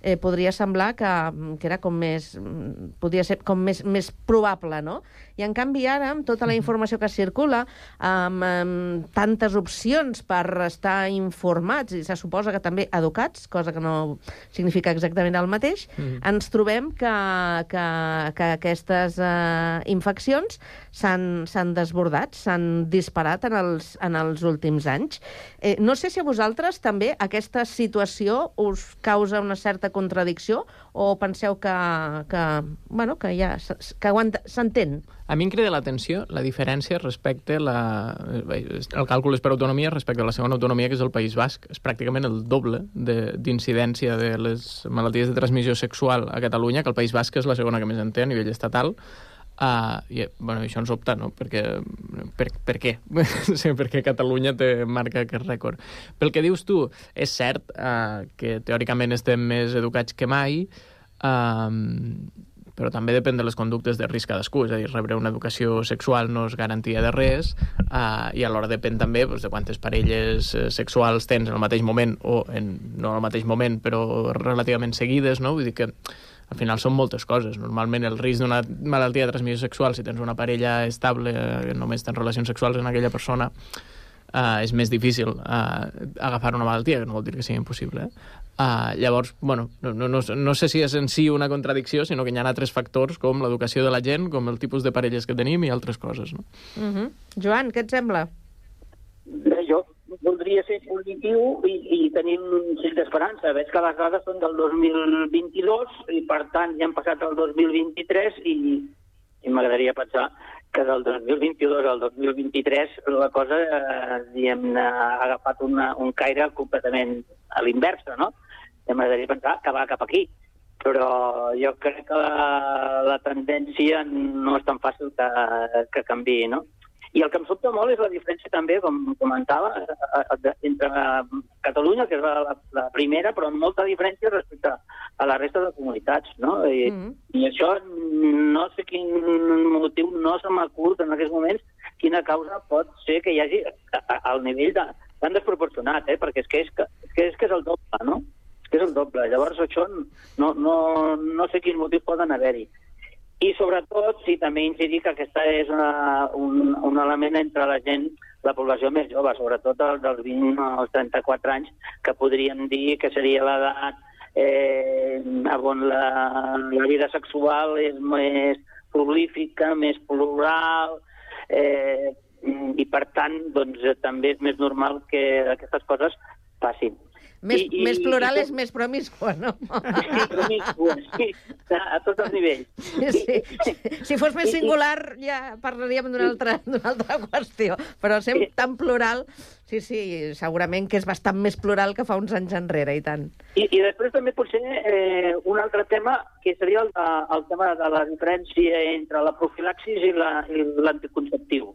eh, podria semblar que, que era com més... podria ser com més, més probable, no? I en canvi ara, amb tota la informació que circula, amb, amb tantes opcions per estar informats, i se suposa que també educats, cosa que no significa exactament el mateix, Mhm. ens trobem que, que, que aquestes eh, infeccions s'han desbordat, s'han disparat en els, en els últims anys. Eh, no sé si a vosaltres també aquesta situació us causa una certa contradicció o penseu que, que, bueno, que ja s'entén? A mi em crida l'atenció la diferència respecte la... el càlcul és per autonomia respecte a la segona autonomia, que és el País Basc. És pràcticament el doble d'incidència de, de les malalties de transmissió sexual a Catalunya, que el País Basc és la segona que més en té a nivell estatal. Uh, i, bueno, això ens sobta, no? Perquè, per, per què? sí, perquè Catalunya té marca aquest rècord. Pel que dius tu, és cert uh, que teòricament estem més educats que mai, uh, però també depèn de les conductes de risc cadascú, és a dir, rebre una educació sexual no és garantia de res, uh, i alhora depèn també doncs, de quantes parelles eh, sexuals tens en el mateix moment, o en, no en el mateix moment, però relativament seguides, no? Vull dir que al final són moltes coses. Normalment el risc d'una malaltia de transmissió sexual, si tens una parella estable, eh, només tens relacions sexuals amb aquella persona, uh, és més difícil uh, agafar una malaltia, que no vol dir que sigui impossible. Eh? Uh, llavors, bueno, no, no, no, no sé si és en si una contradicció, sinó que hi ha altres factors com l'educació de la gent, com el tipus de parelles que tenim i altres coses. No? Uh -huh. Joan, què et sembla? Bé, jo voldria ser positiu i, i tenir un xic d'esperança. Veig que les dades són del 2022 i, per tant, ja han passat el 2023 i, i m'agradaria pensar que del 2022 al 2023 la cosa, eh, diguem ha agafat una, un caire completament a l'inversa, no? I m'agradaria pensar que va cap aquí. Però jo crec que la, la tendència no és tan fàcil que, que canvi, no? I el que em sobta molt és la diferència també, com comentava, eh, eh, de- entre Catalunya, que és la, la, primera, però amb molta diferència respecte a la resta de comunitats, no? I, Mm. i això no sé quin motiu no se m'acut en aquests moments quina causa pot ser que hi hagi al nivell de, tan desproporcionat, eh? perquè és que és, que, és que és que és el doble, no? És que és el doble. Llavors això no, no, no sé quins motius poden haver-hi. I sobretot, sí, també incidir que aquesta és una, un, un element entre la gent, la població més jove, sobretot el, dels 20 als 34 anys, que podríem dir que seria l'edat eh, on la, la vida sexual és més prolífica, més plural, eh, i per tant doncs, també és més normal que aquestes coses passin. Més, I- i- més plural i- és més promiscua, no? Sí, promiscua, sí, a tots els nivells. Sí, sí. Si fos més singular ja parlaríem d'una altra, altra qüestió, però sent tan plural, sí, sí, segurament que és bastant més plural que fa uns anys enrere, i tant. I, I després també potser eh, un altre tema, que seria el, de, el tema de la diferència entre la profilaxis i la- i l'anticonceptiu.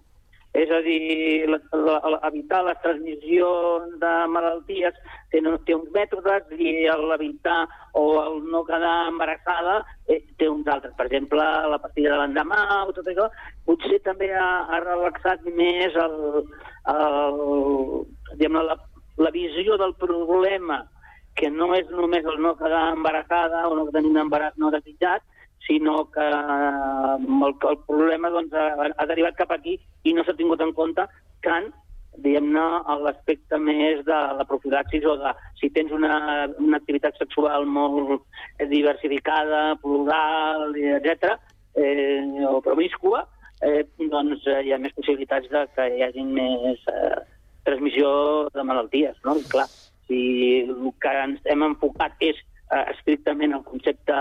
És a dir, la, la, evitar les transmissions de malalties té, té uns mètodes i l'evitar o el no quedar embarassada eh, té uns altres. Per exemple, la pastilla de l'endemà o tot això, potser també ha, ha relaxat més el, el, diguem la, la visió del problema que no és només el no quedar embarassada o no tenir un embaràs no desitjat, sinó que eh, el, el problema doncs, ha, ha derivat cap aquí i no s'ha tingut en compte tant diguem-ne, a l'aspecte més de la profilaxis o de si tens una, una activitat sexual molt diversificada, plural, etc., eh, o promiscua, eh, doncs eh, hi ha més possibilitats de que hi hagi més eh, transmissió de malalties, no? I clar, si el que ens hem enfocat és eh, estrictament el concepte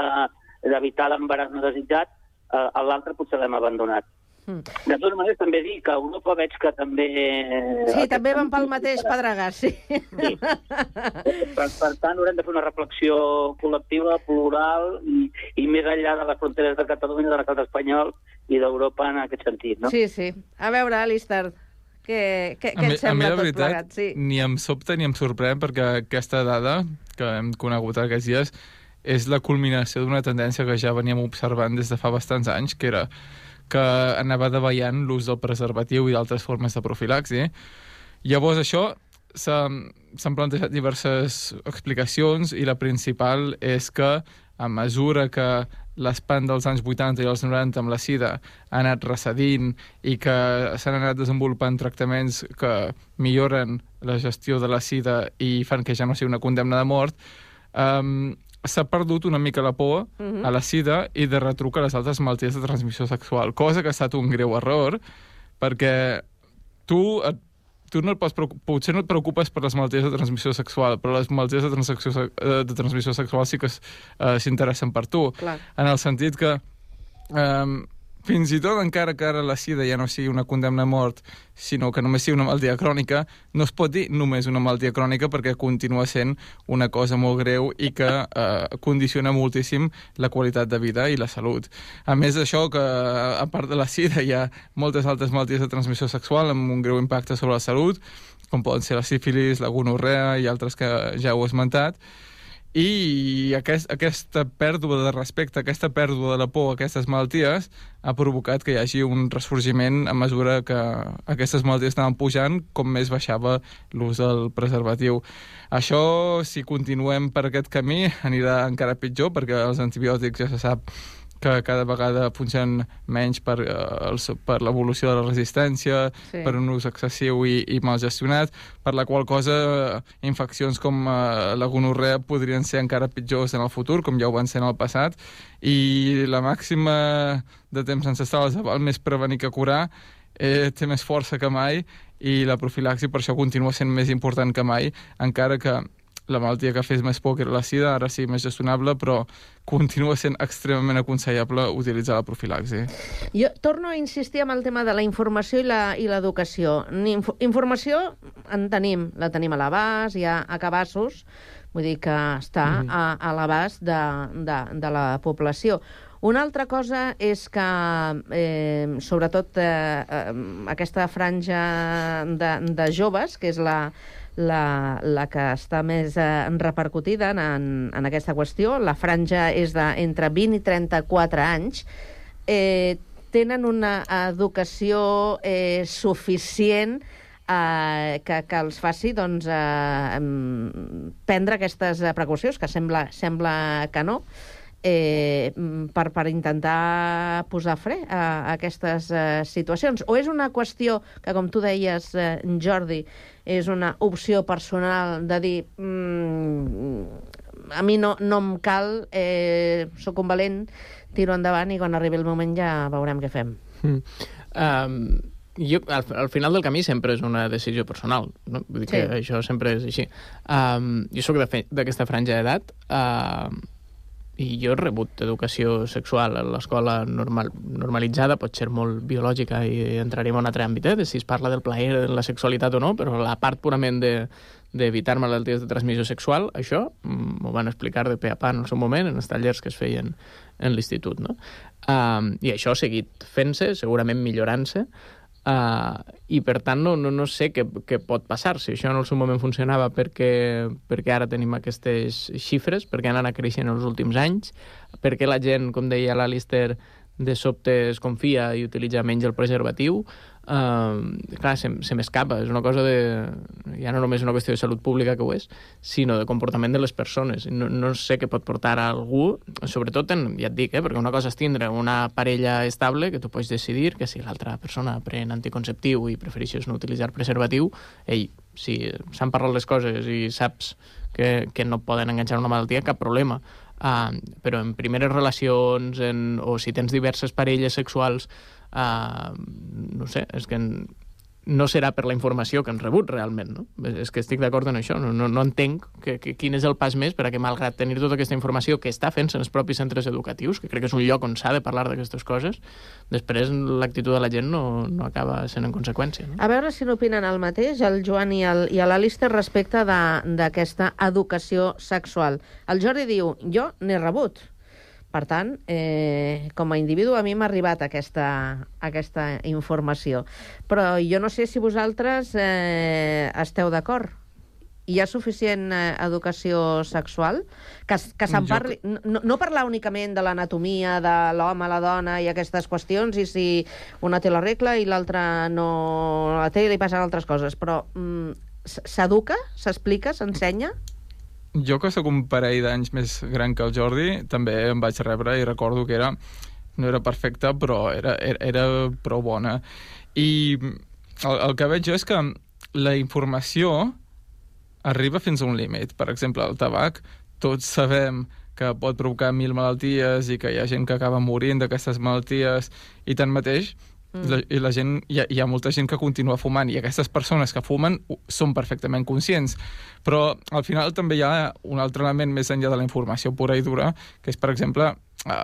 d'evitar l'embaràs no desitjat, eh, a l'altre potser l'hem abandonat. Mm. De totes maneres, també dic que a Europa veig que també... Sí, també van pel mateix pedregàs, sí. Per, per tant, haurem de fer una reflexió col·lectiva, plural, i, i més enllà de les fronteres de Catalunya, de l'estat espanyol i d'Europa en aquest sentit, no? Sí, sí. A veure, Alistair, què, què, què mi- et sembla la tot veritat, plegat? Sí. ni em sobta ni em sorprèn perquè aquesta dada que hem conegut aquests dies és la culminació d'una tendència que ja veníem observant des de fa bastants anys, que era que anava davallant l'ús del preservatiu i d'altres formes de profilaxi. Llavors això s'han plantejat diverses explicacions i la principal és que a mesura que l'espant dels anys 80 i els 90 amb la sida ha anat recedint i que s'han anat desenvolupant tractaments que milloren la gestió de la sida i fan que ja no sigui una condemna de mort, um, s'ha perdut una mica la por Mhm. a la sida i de retruc a les altres malalties de transmissió sexual, cosa que ha estat un greu error, perquè tu, et, tu no et pots potser no et preocupes per les malalties de transmissió sexual, però les malalties de, eh, de transmissió sexual sí que eh, s'interessen per tu. Clar. En el sentit que um, fins i tot encara que ara la sida ja no sigui una condemna a mort, sinó que només sigui una malaltia crònica, no es pot dir només una malaltia crònica perquè continua sent una cosa molt greu i que eh, condiciona moltíssim la qualitat de vida i la salut. A més d'això, que a part de la sida hi ha moltes altres malalties de transmissió sexual amb un greu impacte sobre la salut, com poden ser la sífilis, la gonorrea i altres que ja heu esmentat, i aquest, aquesta pèrdua de respecte, aquesta pèrdua de la por a aquestes malalties ha provocat que hi hagi un ressorgiment a mesura que aquestes malalties estaven pujant, com més baixava l'ús del preservatiu. Això, si continuem per aquest camí, anirà encara pitjor, perquè els antibiòtics ja se sap que cada vegada funcionen menys per, eh, els, per l'evolució de la resistència, Sí. per un ús excessiu i, i mal gestionat, per la qual cosa eh, infeccions com eh, la gonorrea podrien ser encara pitjors en el futur, com ja ho van ser en el passat, i la màxima de temps ancestral val més prevenir que curar, eh, té més força que mai i la profilaxi per això continua sent més important que mai, encara que la malaltia que fes més por, que era la sida, ara sí més gestionable, però continua sent extremament aconsellable utilitzar la profilaxi. Jo torno a insistir amb el tema de la informació i l'educació. Inf informació en tenim, la tenim a l'abast, hi ha a cabassos, vull dir que està Mhm. a, a l'abast de, de, de la població. Una altra cosa és que, eh, sobretot, eh, eh, aquesta franja de, de joves, que és la, la, la que està més eh, repercutida en, en aquesta qüestió, la franja és de entre 20 i 34 anys, eh, tenen una educació eh, suficient eh, que, que els faci doncs, eh, prendre aquestes precaucions, que sembla, sembla que no, mm, per, per intentar posar fre a, a aquestes eh, situacions. O és una qüestió que, com tu deies, eh, Jordi, és una opció personal de dir mm, a mi no, no em cal, eh, sóc un valent, tiro endavant i quan arribi el moment ja veurem què fem. Mm. Um, jo, al, al final del camí sempre és una decisió personal, no? Vull dir Sí. que això sempre és així. Um, jo sóc d'aquesta franja d'edat uh, i jo he rebut educació sexual a l'escola normal, normalitzada, pot ser molt biològica i entrarem en un altre àmbit, eh, de si es parla del plaer, de la sexualitat o no, però la part purament de d'evitar malalties de transmissió sexual, això mm, m'ho van explicar de pe a pa en el seu moment, en els tallers que es feien en l'institut, no? Um, I això ha seguit fent-se, segurament millorant-se, uh, i per tant no, no, no sé què, què pot passar, si això en el seu moment funcionava perquè, perquè ara tenim aquestes xifres, perquè han anat creixent els últims anys, perquè la gent, com deia l'Alister, de sobte es confia i utilitza menys el preservatiu, uh, clar, se, se m'escapa. És una cosa de... Ja no només una qüestió de salut pública que ho és, sinó de comportament de les persones. No, no sé què pot portar a algú, sobretot, en, ja et dic, eh, perquè una cosa és tindre una parella estable, que tu pots decidir que si l'altra persona pren anticonceptiu i prefereixes no utilitzar preservatiu, ei, si s'han parlat les coses i saps que, que no poden enganxar una malaltia, cap problema. Uh, però en primeres relacions, en, o si tens diverses parelles sexuals, uh, no sé, és que no serà per la informació que han rebut realment, no? És que estic d'acord en això, no, no, no entenc que, que, quin és el pas més per malgrat tenir tota aquesta informació que està fent-se en els propis centres educatius, que crec que és un lloc on s'ha de parlar d'aquestes coses, després l'actitud de la gent no, no acaba sent en conseqüència. No? A veure si n'opinen el mateix, el Joan i l'Alister, respecte d'aquesta educació sexual. El Jordi diu, jo n'he rebut. Per tant, eh, com a individu, a mi m'ha arribat aquesta, aquesta informació. Però jo no sé si vosaltres eh, esteu d'acord. Hi ha suficient eh, educació sexual? Que, que se'n parli... No, no parlar únicament de l'anatomia, de l'home, la dona i aquestes qüestions, i si una té la regla i l'altra no la té i li passen altres coses, però mm, S'educa? S'explica? S'ensenya? Jo, que sóc un parell d'anys més gran que el Jordi, també em vaig rebre i recordo que era no era perfecta, però era, era, era prou bona. I el, el que veig jo és que la informació arriba fins a un límit. Per exemple, el tabac, tots sabem que pot provocar mil malalties i que hi ha gent que acaba morint d'aquestes malalties i tanmateix Mm. la, i la gent, hi ha, hi ha molta gent que continua fumant i aquestes persones que fumen són perfectament conscients però al final també hi ha un altre element més enllà de la informació pura i dura que és per exemple eh,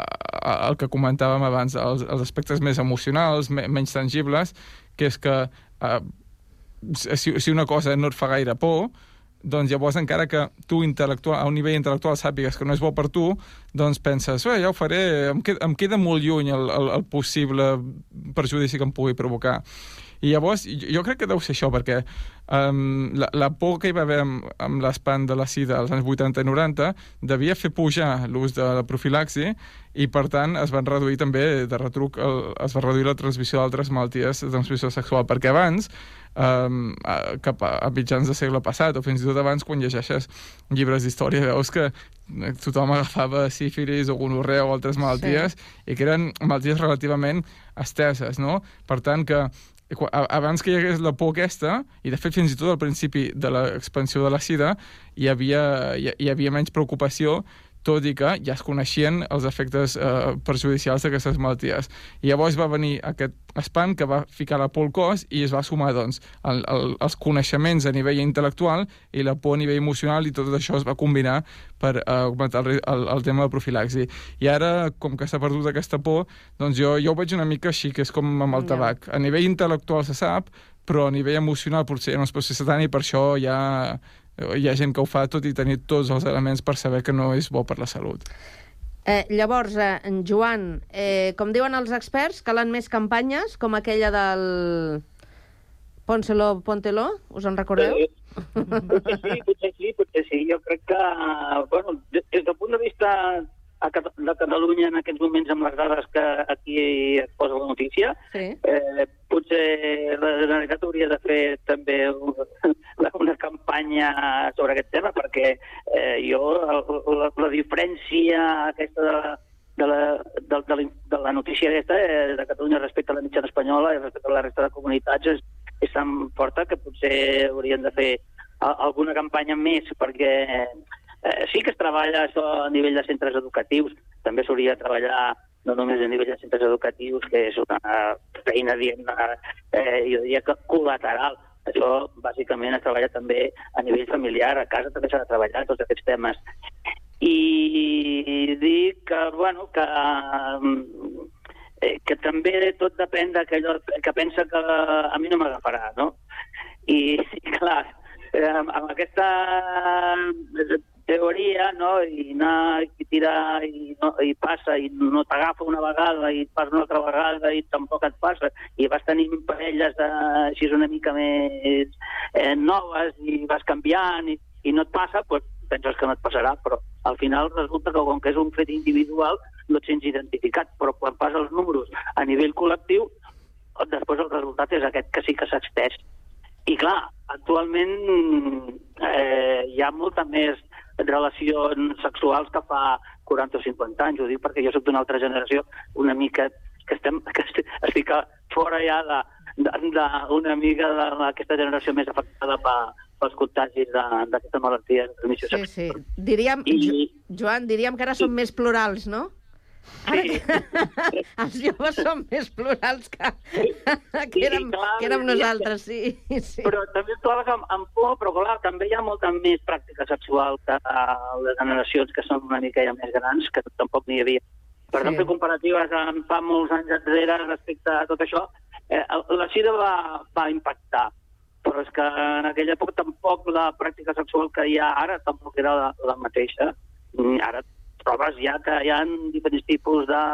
el que comentàvem abans els, els aspectes més emocionals, me, menys tangibles que és que eh, si, si una cosa no et fa gaire por doncs llavors encara que tu intel·lectual, a un nivell intel·lectual sàpigues que no és bo per tu, doncs penses, "Bé, ja ho faré, em queda, em queda molt lluny el, el, el possible perjudici que em pugui provocar. I llavors, jo crec que deu ser això, perquè um, la, la por que hi va haver amb, amb l'espant de la sida als anys 80 i 90 devia fer pujar l'ús de la profilaxi i, per tant, es van reduir també, de retruc, el, es va reduir la transmissió d'altres malalties de transmissió sexual, perquè abans, um, a, cap a, a mitjans de segle passat, o fins i tot abans, quan llegeixes llibres d'història, veus que tothom agafava sífilis o gonorrea o altres malalties sí. i que eren malalties relativament esteses, no? Per tant, que abans que hi hagués la por aquesta, i de fet fins i tot al principi de l'expansió de la sida, hi havia, hi, hi havia menys preocupació tot i que ja es coneixien els efectes eh, perjudicials d'aquestes malalties. I llavors va venir aquest espant que va ficar la por al cos i es va sumar doncs, el, el, els coneixements a nivell intel·lectual i la por a nivell emocional i tot això es va combinar per eh, augmentar el, el, el tema de profilaxi. I ara, com que s'ha perdut aquesta por, doncs jo, jo ho veig una mica així, que és com amb el Ja. tabac. A nivell intel·lectual se sap, però a nivell emocional potser ja no es pot ser tant i per això ha, hi ha gent que ho fa tot i tenir tots els elements per saber que no és bo per la salut. Eh, llavors, eh, en Joan, eh, com diuen els experts, calen més campanyes com aquella del Pónselo, Póntelo, us en recordeu? Sí. Potser sí, potser sí, potser sí. Jo crec que, bueno, des des del punt de vista a de Catalunya en aquests moments amb les dades que aquí es posa la notícia, sí. eh, potser la Generalitat hauria de fer també un- una campanya sobre aquest tema, perquè eh, jo el- la, la diferència aquesta de la, de la, de, de, la, de la notícia aquesta eh, de Catalunya respecte a la mitjana espanyola i respecte a la resta de comunitats és, és tan forta que potser haurien de fer a, alguna campanya més perquè eh, sí que es treballa això a nivell de centres educatius, també s'hauria de treballar no només a nivell de centres educatius, que és una feina, diguem eh, jo diria que col·lateral. Això, bàsicament, es treballa també a nivell familiar, a casa també s'ha de treballar tots aquests temes. I dic que, bueno, que, eh, que també tot depèn d'aquell que pensa que a mi no m'agafarà, no? I, clar, eh, amb aquesta teoria, no?, i anar i tirar i, no, i passa i no t'agafa una vegada i passa una altra vegada i tampoc et passa i vas tenint parelles de, així una mica més eh, noves i vas canviant i, i no et passa, doncs penses que no et passarà, però al final resulta que com que és un fet individual no et sents identificat, però quan passa els números a nivell col·lectiu, després el resultat és aquest que sí que s'ha extès. I clar, actualment eh, hi ha molta més relacions sexuals que fa 40 o 50 anys. Ho dic perquè jo sóc d'una altra generació una mica que, estem, que est- estic fora ja de, de, de una mica d'aquesta generació més afectada per, pels contagis d'aquesta malaltia Sí, sí. Diríem, jo, Joan, diríem que ara som més plurals, no? Que... els joves són més plurals que, que, érem, que érem nosaltres, sí. sí. Però també et trobes amb, amb por, però clar, també hi ha molta més pràctica sexual que a les generacions que són una mica ja més grans, que tampoc n'hi havia. Per Sí. sí. fer comparatives amb fa molts anys enrere respecte a tot això, eh, la sida va, va impactar, però és que en aquella època tampoc la pràctica sexual que hi ha ara tampoc era la, la mateixa. Mm, Ara trobes ja que hi ha diferents tipus de,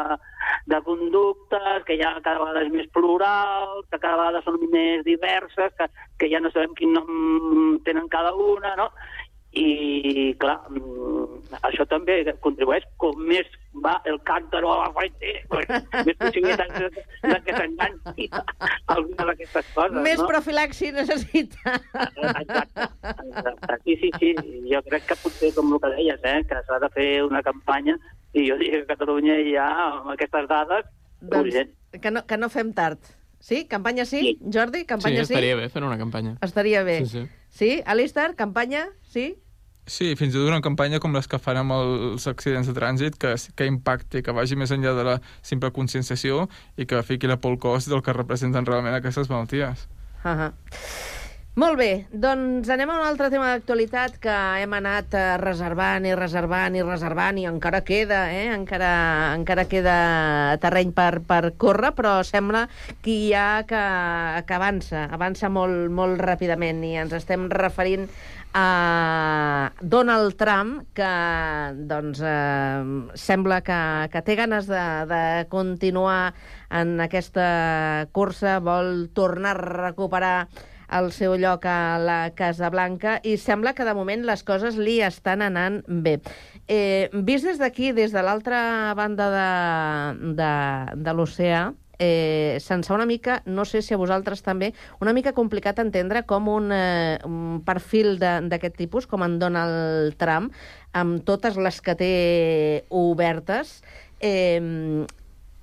de conductes, que ja cada vegada és més plural, que cada vegada són més diverses, que, que ja no sabem quin nom tenen cada una, no? I, clar, mm, això també contribueix, com més va el cántaro a la fuente, pues, més possibilitats de, de que s'enganxi alguna d'aquestes coses, Més no? profilaxi necessita. Exacte. Sí, sí, sí. Jo crec que potser, com el que deies, eh, que s'ha de fer una campanya i jo diria que a Catalunya ja, amb aquestes dades, urgent. Doncs que no, que no fem tard. Sí? Campanya sí? sí. Jordi, Sí, campanya sí? estaria bé fer una campanya. Estaria bé. Sí, sí. Sí? Alistair, campanya? Sí? Sí, fins i tot una campanya com les que fan amb els accidents de trànsit, que, que impacti, que vagi més enllà de la simple conscienciació i que fiqui la por cos del que representen realment aquestes malalties. Uh -huh. Molt bé, doncs anem a un altre tema d'actualitat que hem anat eh, reservant i reservant i reservant i encara queda, eh? encara, encara queda terreny per, per córrer, però sembla que hi ha que, que avança, avança molt, molt ràpidament i ens estem referint a Donald Trump, que doncs, eh, sembla que, que té ganes de, de continuar en aquesta cursa, vol tornar a recuperar el seu lloc a la Casa Blanca i sembla que de moment les coses li estan anant bé. Eh, vist des d'aquí, des de l'altra banda de, de, de l'oceà, eh, se'ns fa una mica, no sé si a vosaltres també, una mica complicat entendre com un, eh, un perfil d'aquest tipus, com en Donald Trump, amb totes les que té obertes, eh,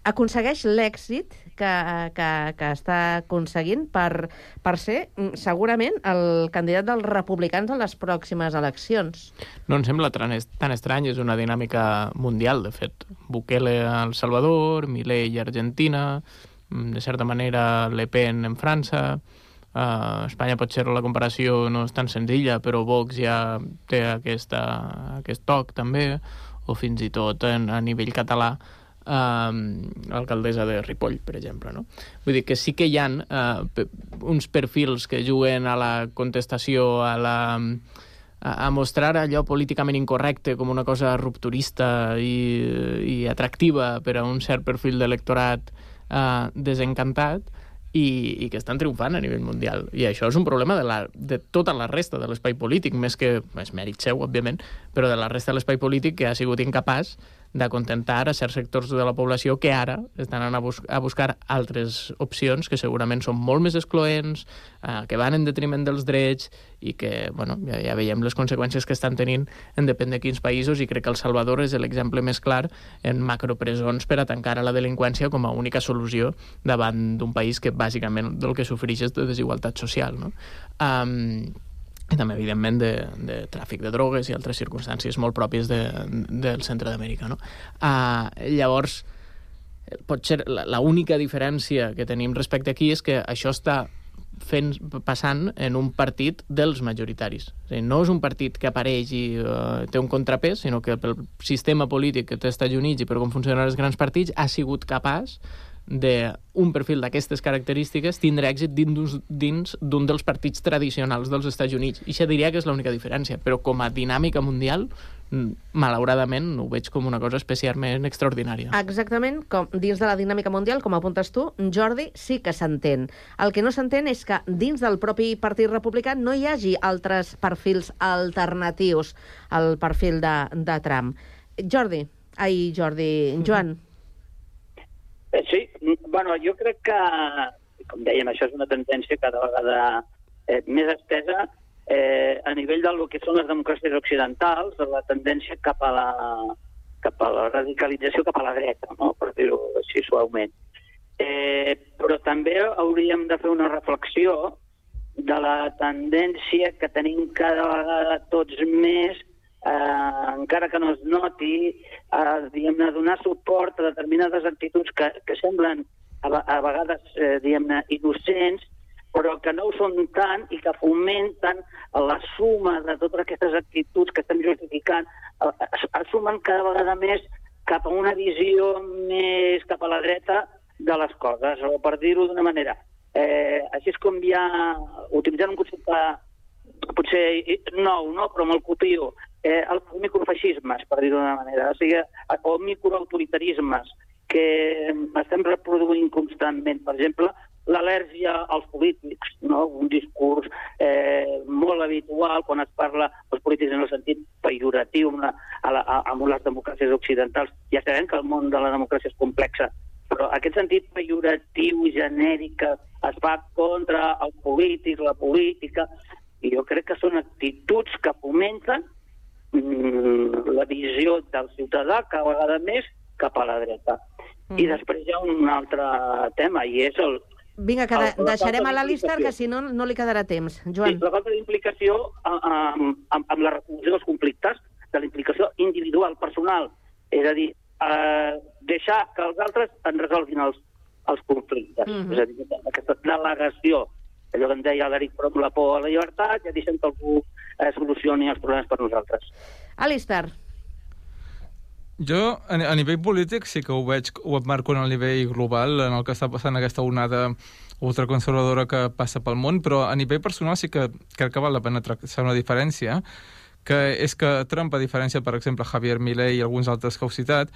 aconsegueix l'èxit que, que, que està aconseguint per, per ser mm, segurament el candidat dels republicans a les pròximes eleccions. No em sembla tan, tan estrany, és una dinàmica mundial, de fet. Bukele a El Salvador, Milei a Argentina, mm, de certa manera Le Pen en França, a Espanya potser la comparació no és tan senzilla, però Vox ja té aquesta, aquest toc també, o fins i tot en, a nivell català, um, l'alcaldessa de Ripoll, per exemple. No? Vull dir que sí que hi ha uh, uns perfils que juguen a la contestació, a la a, mostrar allò políticament incorrecte com una cosa rupturista i, i atractiva per a un cert perfil d'electorat uh, desencantat i, i que estan triomfant a nivell mundial. I això és un problema de, la, de tota la resta de l'espai polític, més que és mèrit seu, òbviament, però de la resta de l'espai polític que ha sigut incapaç d'acontentar a certs sectors de la població que ara estan anant a, bus a buscar altres opcions que segurament són molt més excloents, eh, que van en detriment dels drets i que, bueno, ja, ja veiem les conseqüències que estan tenint en depèn de quins països i crec que El Salvador és l'exemple més clar en macropresons per a tancar a la delinqüència com a única solució davant d'un país que bàsicament del que sofreix és de desigualtat social. No? Um, i també, evidentment, de, de tràfic de drogues i altres circumstàncies molt pròpies de, del centre d'Amèrica. No? Uh, llavors, potser la, la única diferència que tenim respecte aquí és que això està fent, passant en un partit dels majoritaris. És dir, no és un partit que apareix i uh, té un contrapès, sinó que pel sistema polític que té Estats Units i per com funcionen els grans partits ha sigut capaç d'un perfil d'aquestes característiques tindre èxit dins d'un dels partits tradicionals dels Estats Units. I això diria que és l'única diferència, però com a dinàmica mundial, mm, malauradament, ho veig com una cosa especialment extraordinària. Exactament, com dins de la dinàmica mundial, com apuntes tu, Jordi, sí que s'entén. El que no s'entén és que dins del propi Partit Republicà no hi hagi altres perfils alternatius al perfil de, de Trump. Jordi, ai, Jordi, Joan, Eh, Sí, bueno, jo crec que, com dèiem, això és una tendència cada vegada eh, més estesa eh, a nivell del que són les democràcies occidentals, la tendència cap a la, cap a la radicalització cap a la dreta, no? per dir-ho així suaument. Eh, però també hauríem de fer una reflexió de la tendència que tenim cada vegada tots més eh, encara que no es noti, eh, diguem-ne, donar suport a determinades actituds que, que semblen a, a vegades, eh, diguem-ne, innocents, però que no ho són tant i que fomenten la suma de totes aquestes actituds que estem justificant, eh, es, es sumen cada vegada més cap a una visió més cap a la dreta de les coses, o per dir-ho d'una manera. Eh, així és com ha, utilitzant un concepte potser nou, no? però me'l copio, eh, els microfeixismes, per dir-ho d'una manera, o sigui, o microautoritarismes que estem reproduint constantment. Per exemple, l'al·lèrgia als polítics, no? un discurs eh, molt habitual quan es parla dels polítics en el sentit pejoratiu la, a la, a, amb les democràcies occidentals. Ja sabem que el món de la democràcia és complexa, però aquest sentit pejoratiu, genèric, es fa contra el polític, la política, i jo crec que són actituds que fomenten la visió del ciutadà cada vegada més cap a la dreta. Mm. I després hi ha un altre tema, i és el... Vinga, que el- la deixarem a d'implicació. que si no, no li quedarà temps. Sí, Joan. la falta d'implicació amb, amb, amb la resolució dels conflictes, de la implicació individual, personal. És a dir, eh, deixar que els altres en resolguin els, els conflictes. Mhm. És a dir, aquesta delegació, allò que en deia l'Eric Prom, la por a la llibertat, ja deixem que algú eh, solucioni els problemes per nosaltres. Alistair. Jo, a, a nivell polític, sí que ho veig, ho marco en el nivell global, en el que està passant aquesta onada ultraconservadora que passa pel món, però a nivell personal sí que crec que val la pena traçar una diferència, que és que Trump, a diferència, per exemple, Javier Milei i alguns altres que heu citat,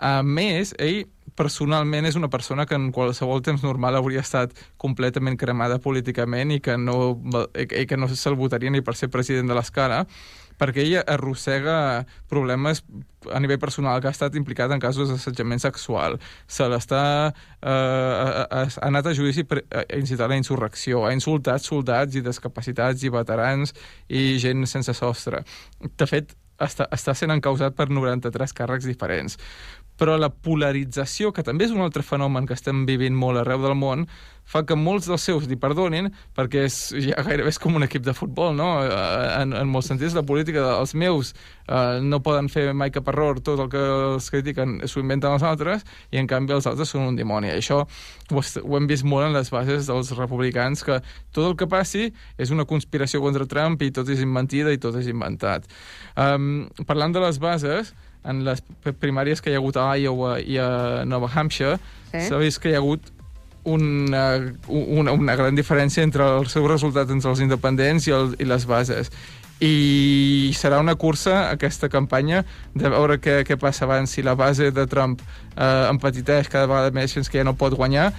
a més, ell personalment és una persona que en qualsevol temps normal hauria estat completament cremada políticament i que no, i que no se'l votaria ni per ser president de l'escala, perquè ella arrossega problemes a nivell personal, que ha estat implicat en casos d'assetjament sexual. Se l'està... Eh, ha, ha anat a judici per incitar a la insurrecció, ha insultat soldats i discapacitats i veterans i gent sense sostre. De fet, està, està sent encausat per 93 càrrecs diferents. Però la polarització, que també és un altre fenomen que estem vivint molt arreu del món, fa que molts dels seus li perdonin, perquè és, ja gairebé és com un equip de futbol, no? Eh, En, en molts sentits, la política dels meus eh, no poden fer mai cap error, tot el que els critiquen s'ho inventen els altres, i en canvi els altres són un dimoni. Això ho, ho hem vist molt en les bases dels republicans, que tot el que passi és una conspiració contra Trump i tot és mentida i tot és inventat. Um, parlant de les bases, en les primàries que hi ha hagut a Iowa i a Nova Hampshire, Sí. s'ha vist que hi ha hagut una, una, una gran diferència entre el seu resultat entre els independents i, el, i les bases. I serà una cursa, aquesta campanya, de veure què, què passa abans, si la base de Trump eh, empetiteix cada vegada més fins que ja no pot guanyar,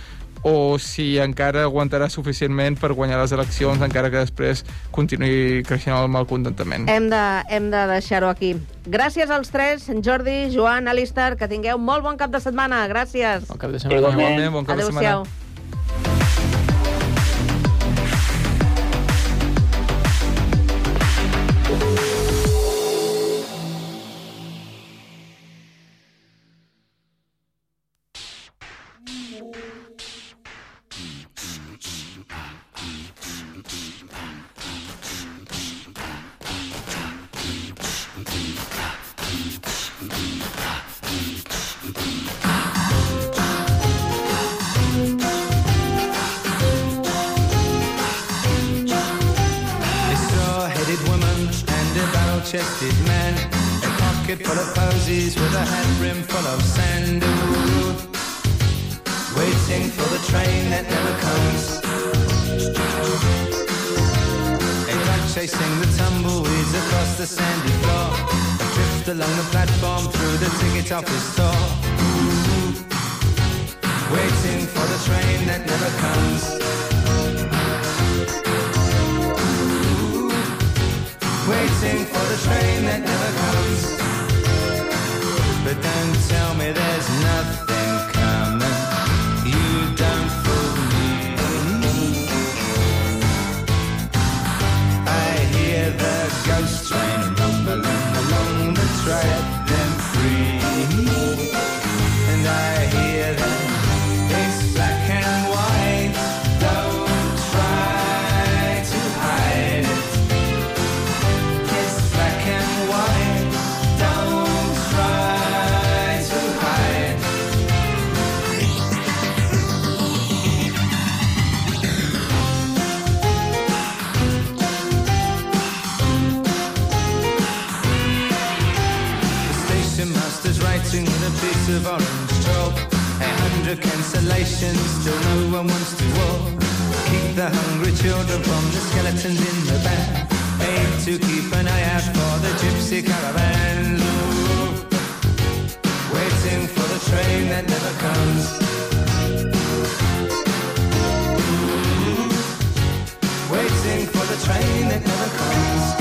o si encara aguantarà suficientment per guanyar les eleccions, encara que després continuï creixent el malcontentament. Hem de, hem de deixar-ho aquí. Gràcies als tres, Jordi, Joan, Alistair, que tingueu molt bon cap de setmana. Gràcies. Bon cap de setmana. Igualment, bon cap de setmana. Adéu-siau. of orange drop. A hundred cancellations, still no one wants to walk. Keep the hungry children from the skeletons in the back. Aim to keep an eye out for the gypsy caravan. Waiting for the train that never comes. Waiting for the train that never comes.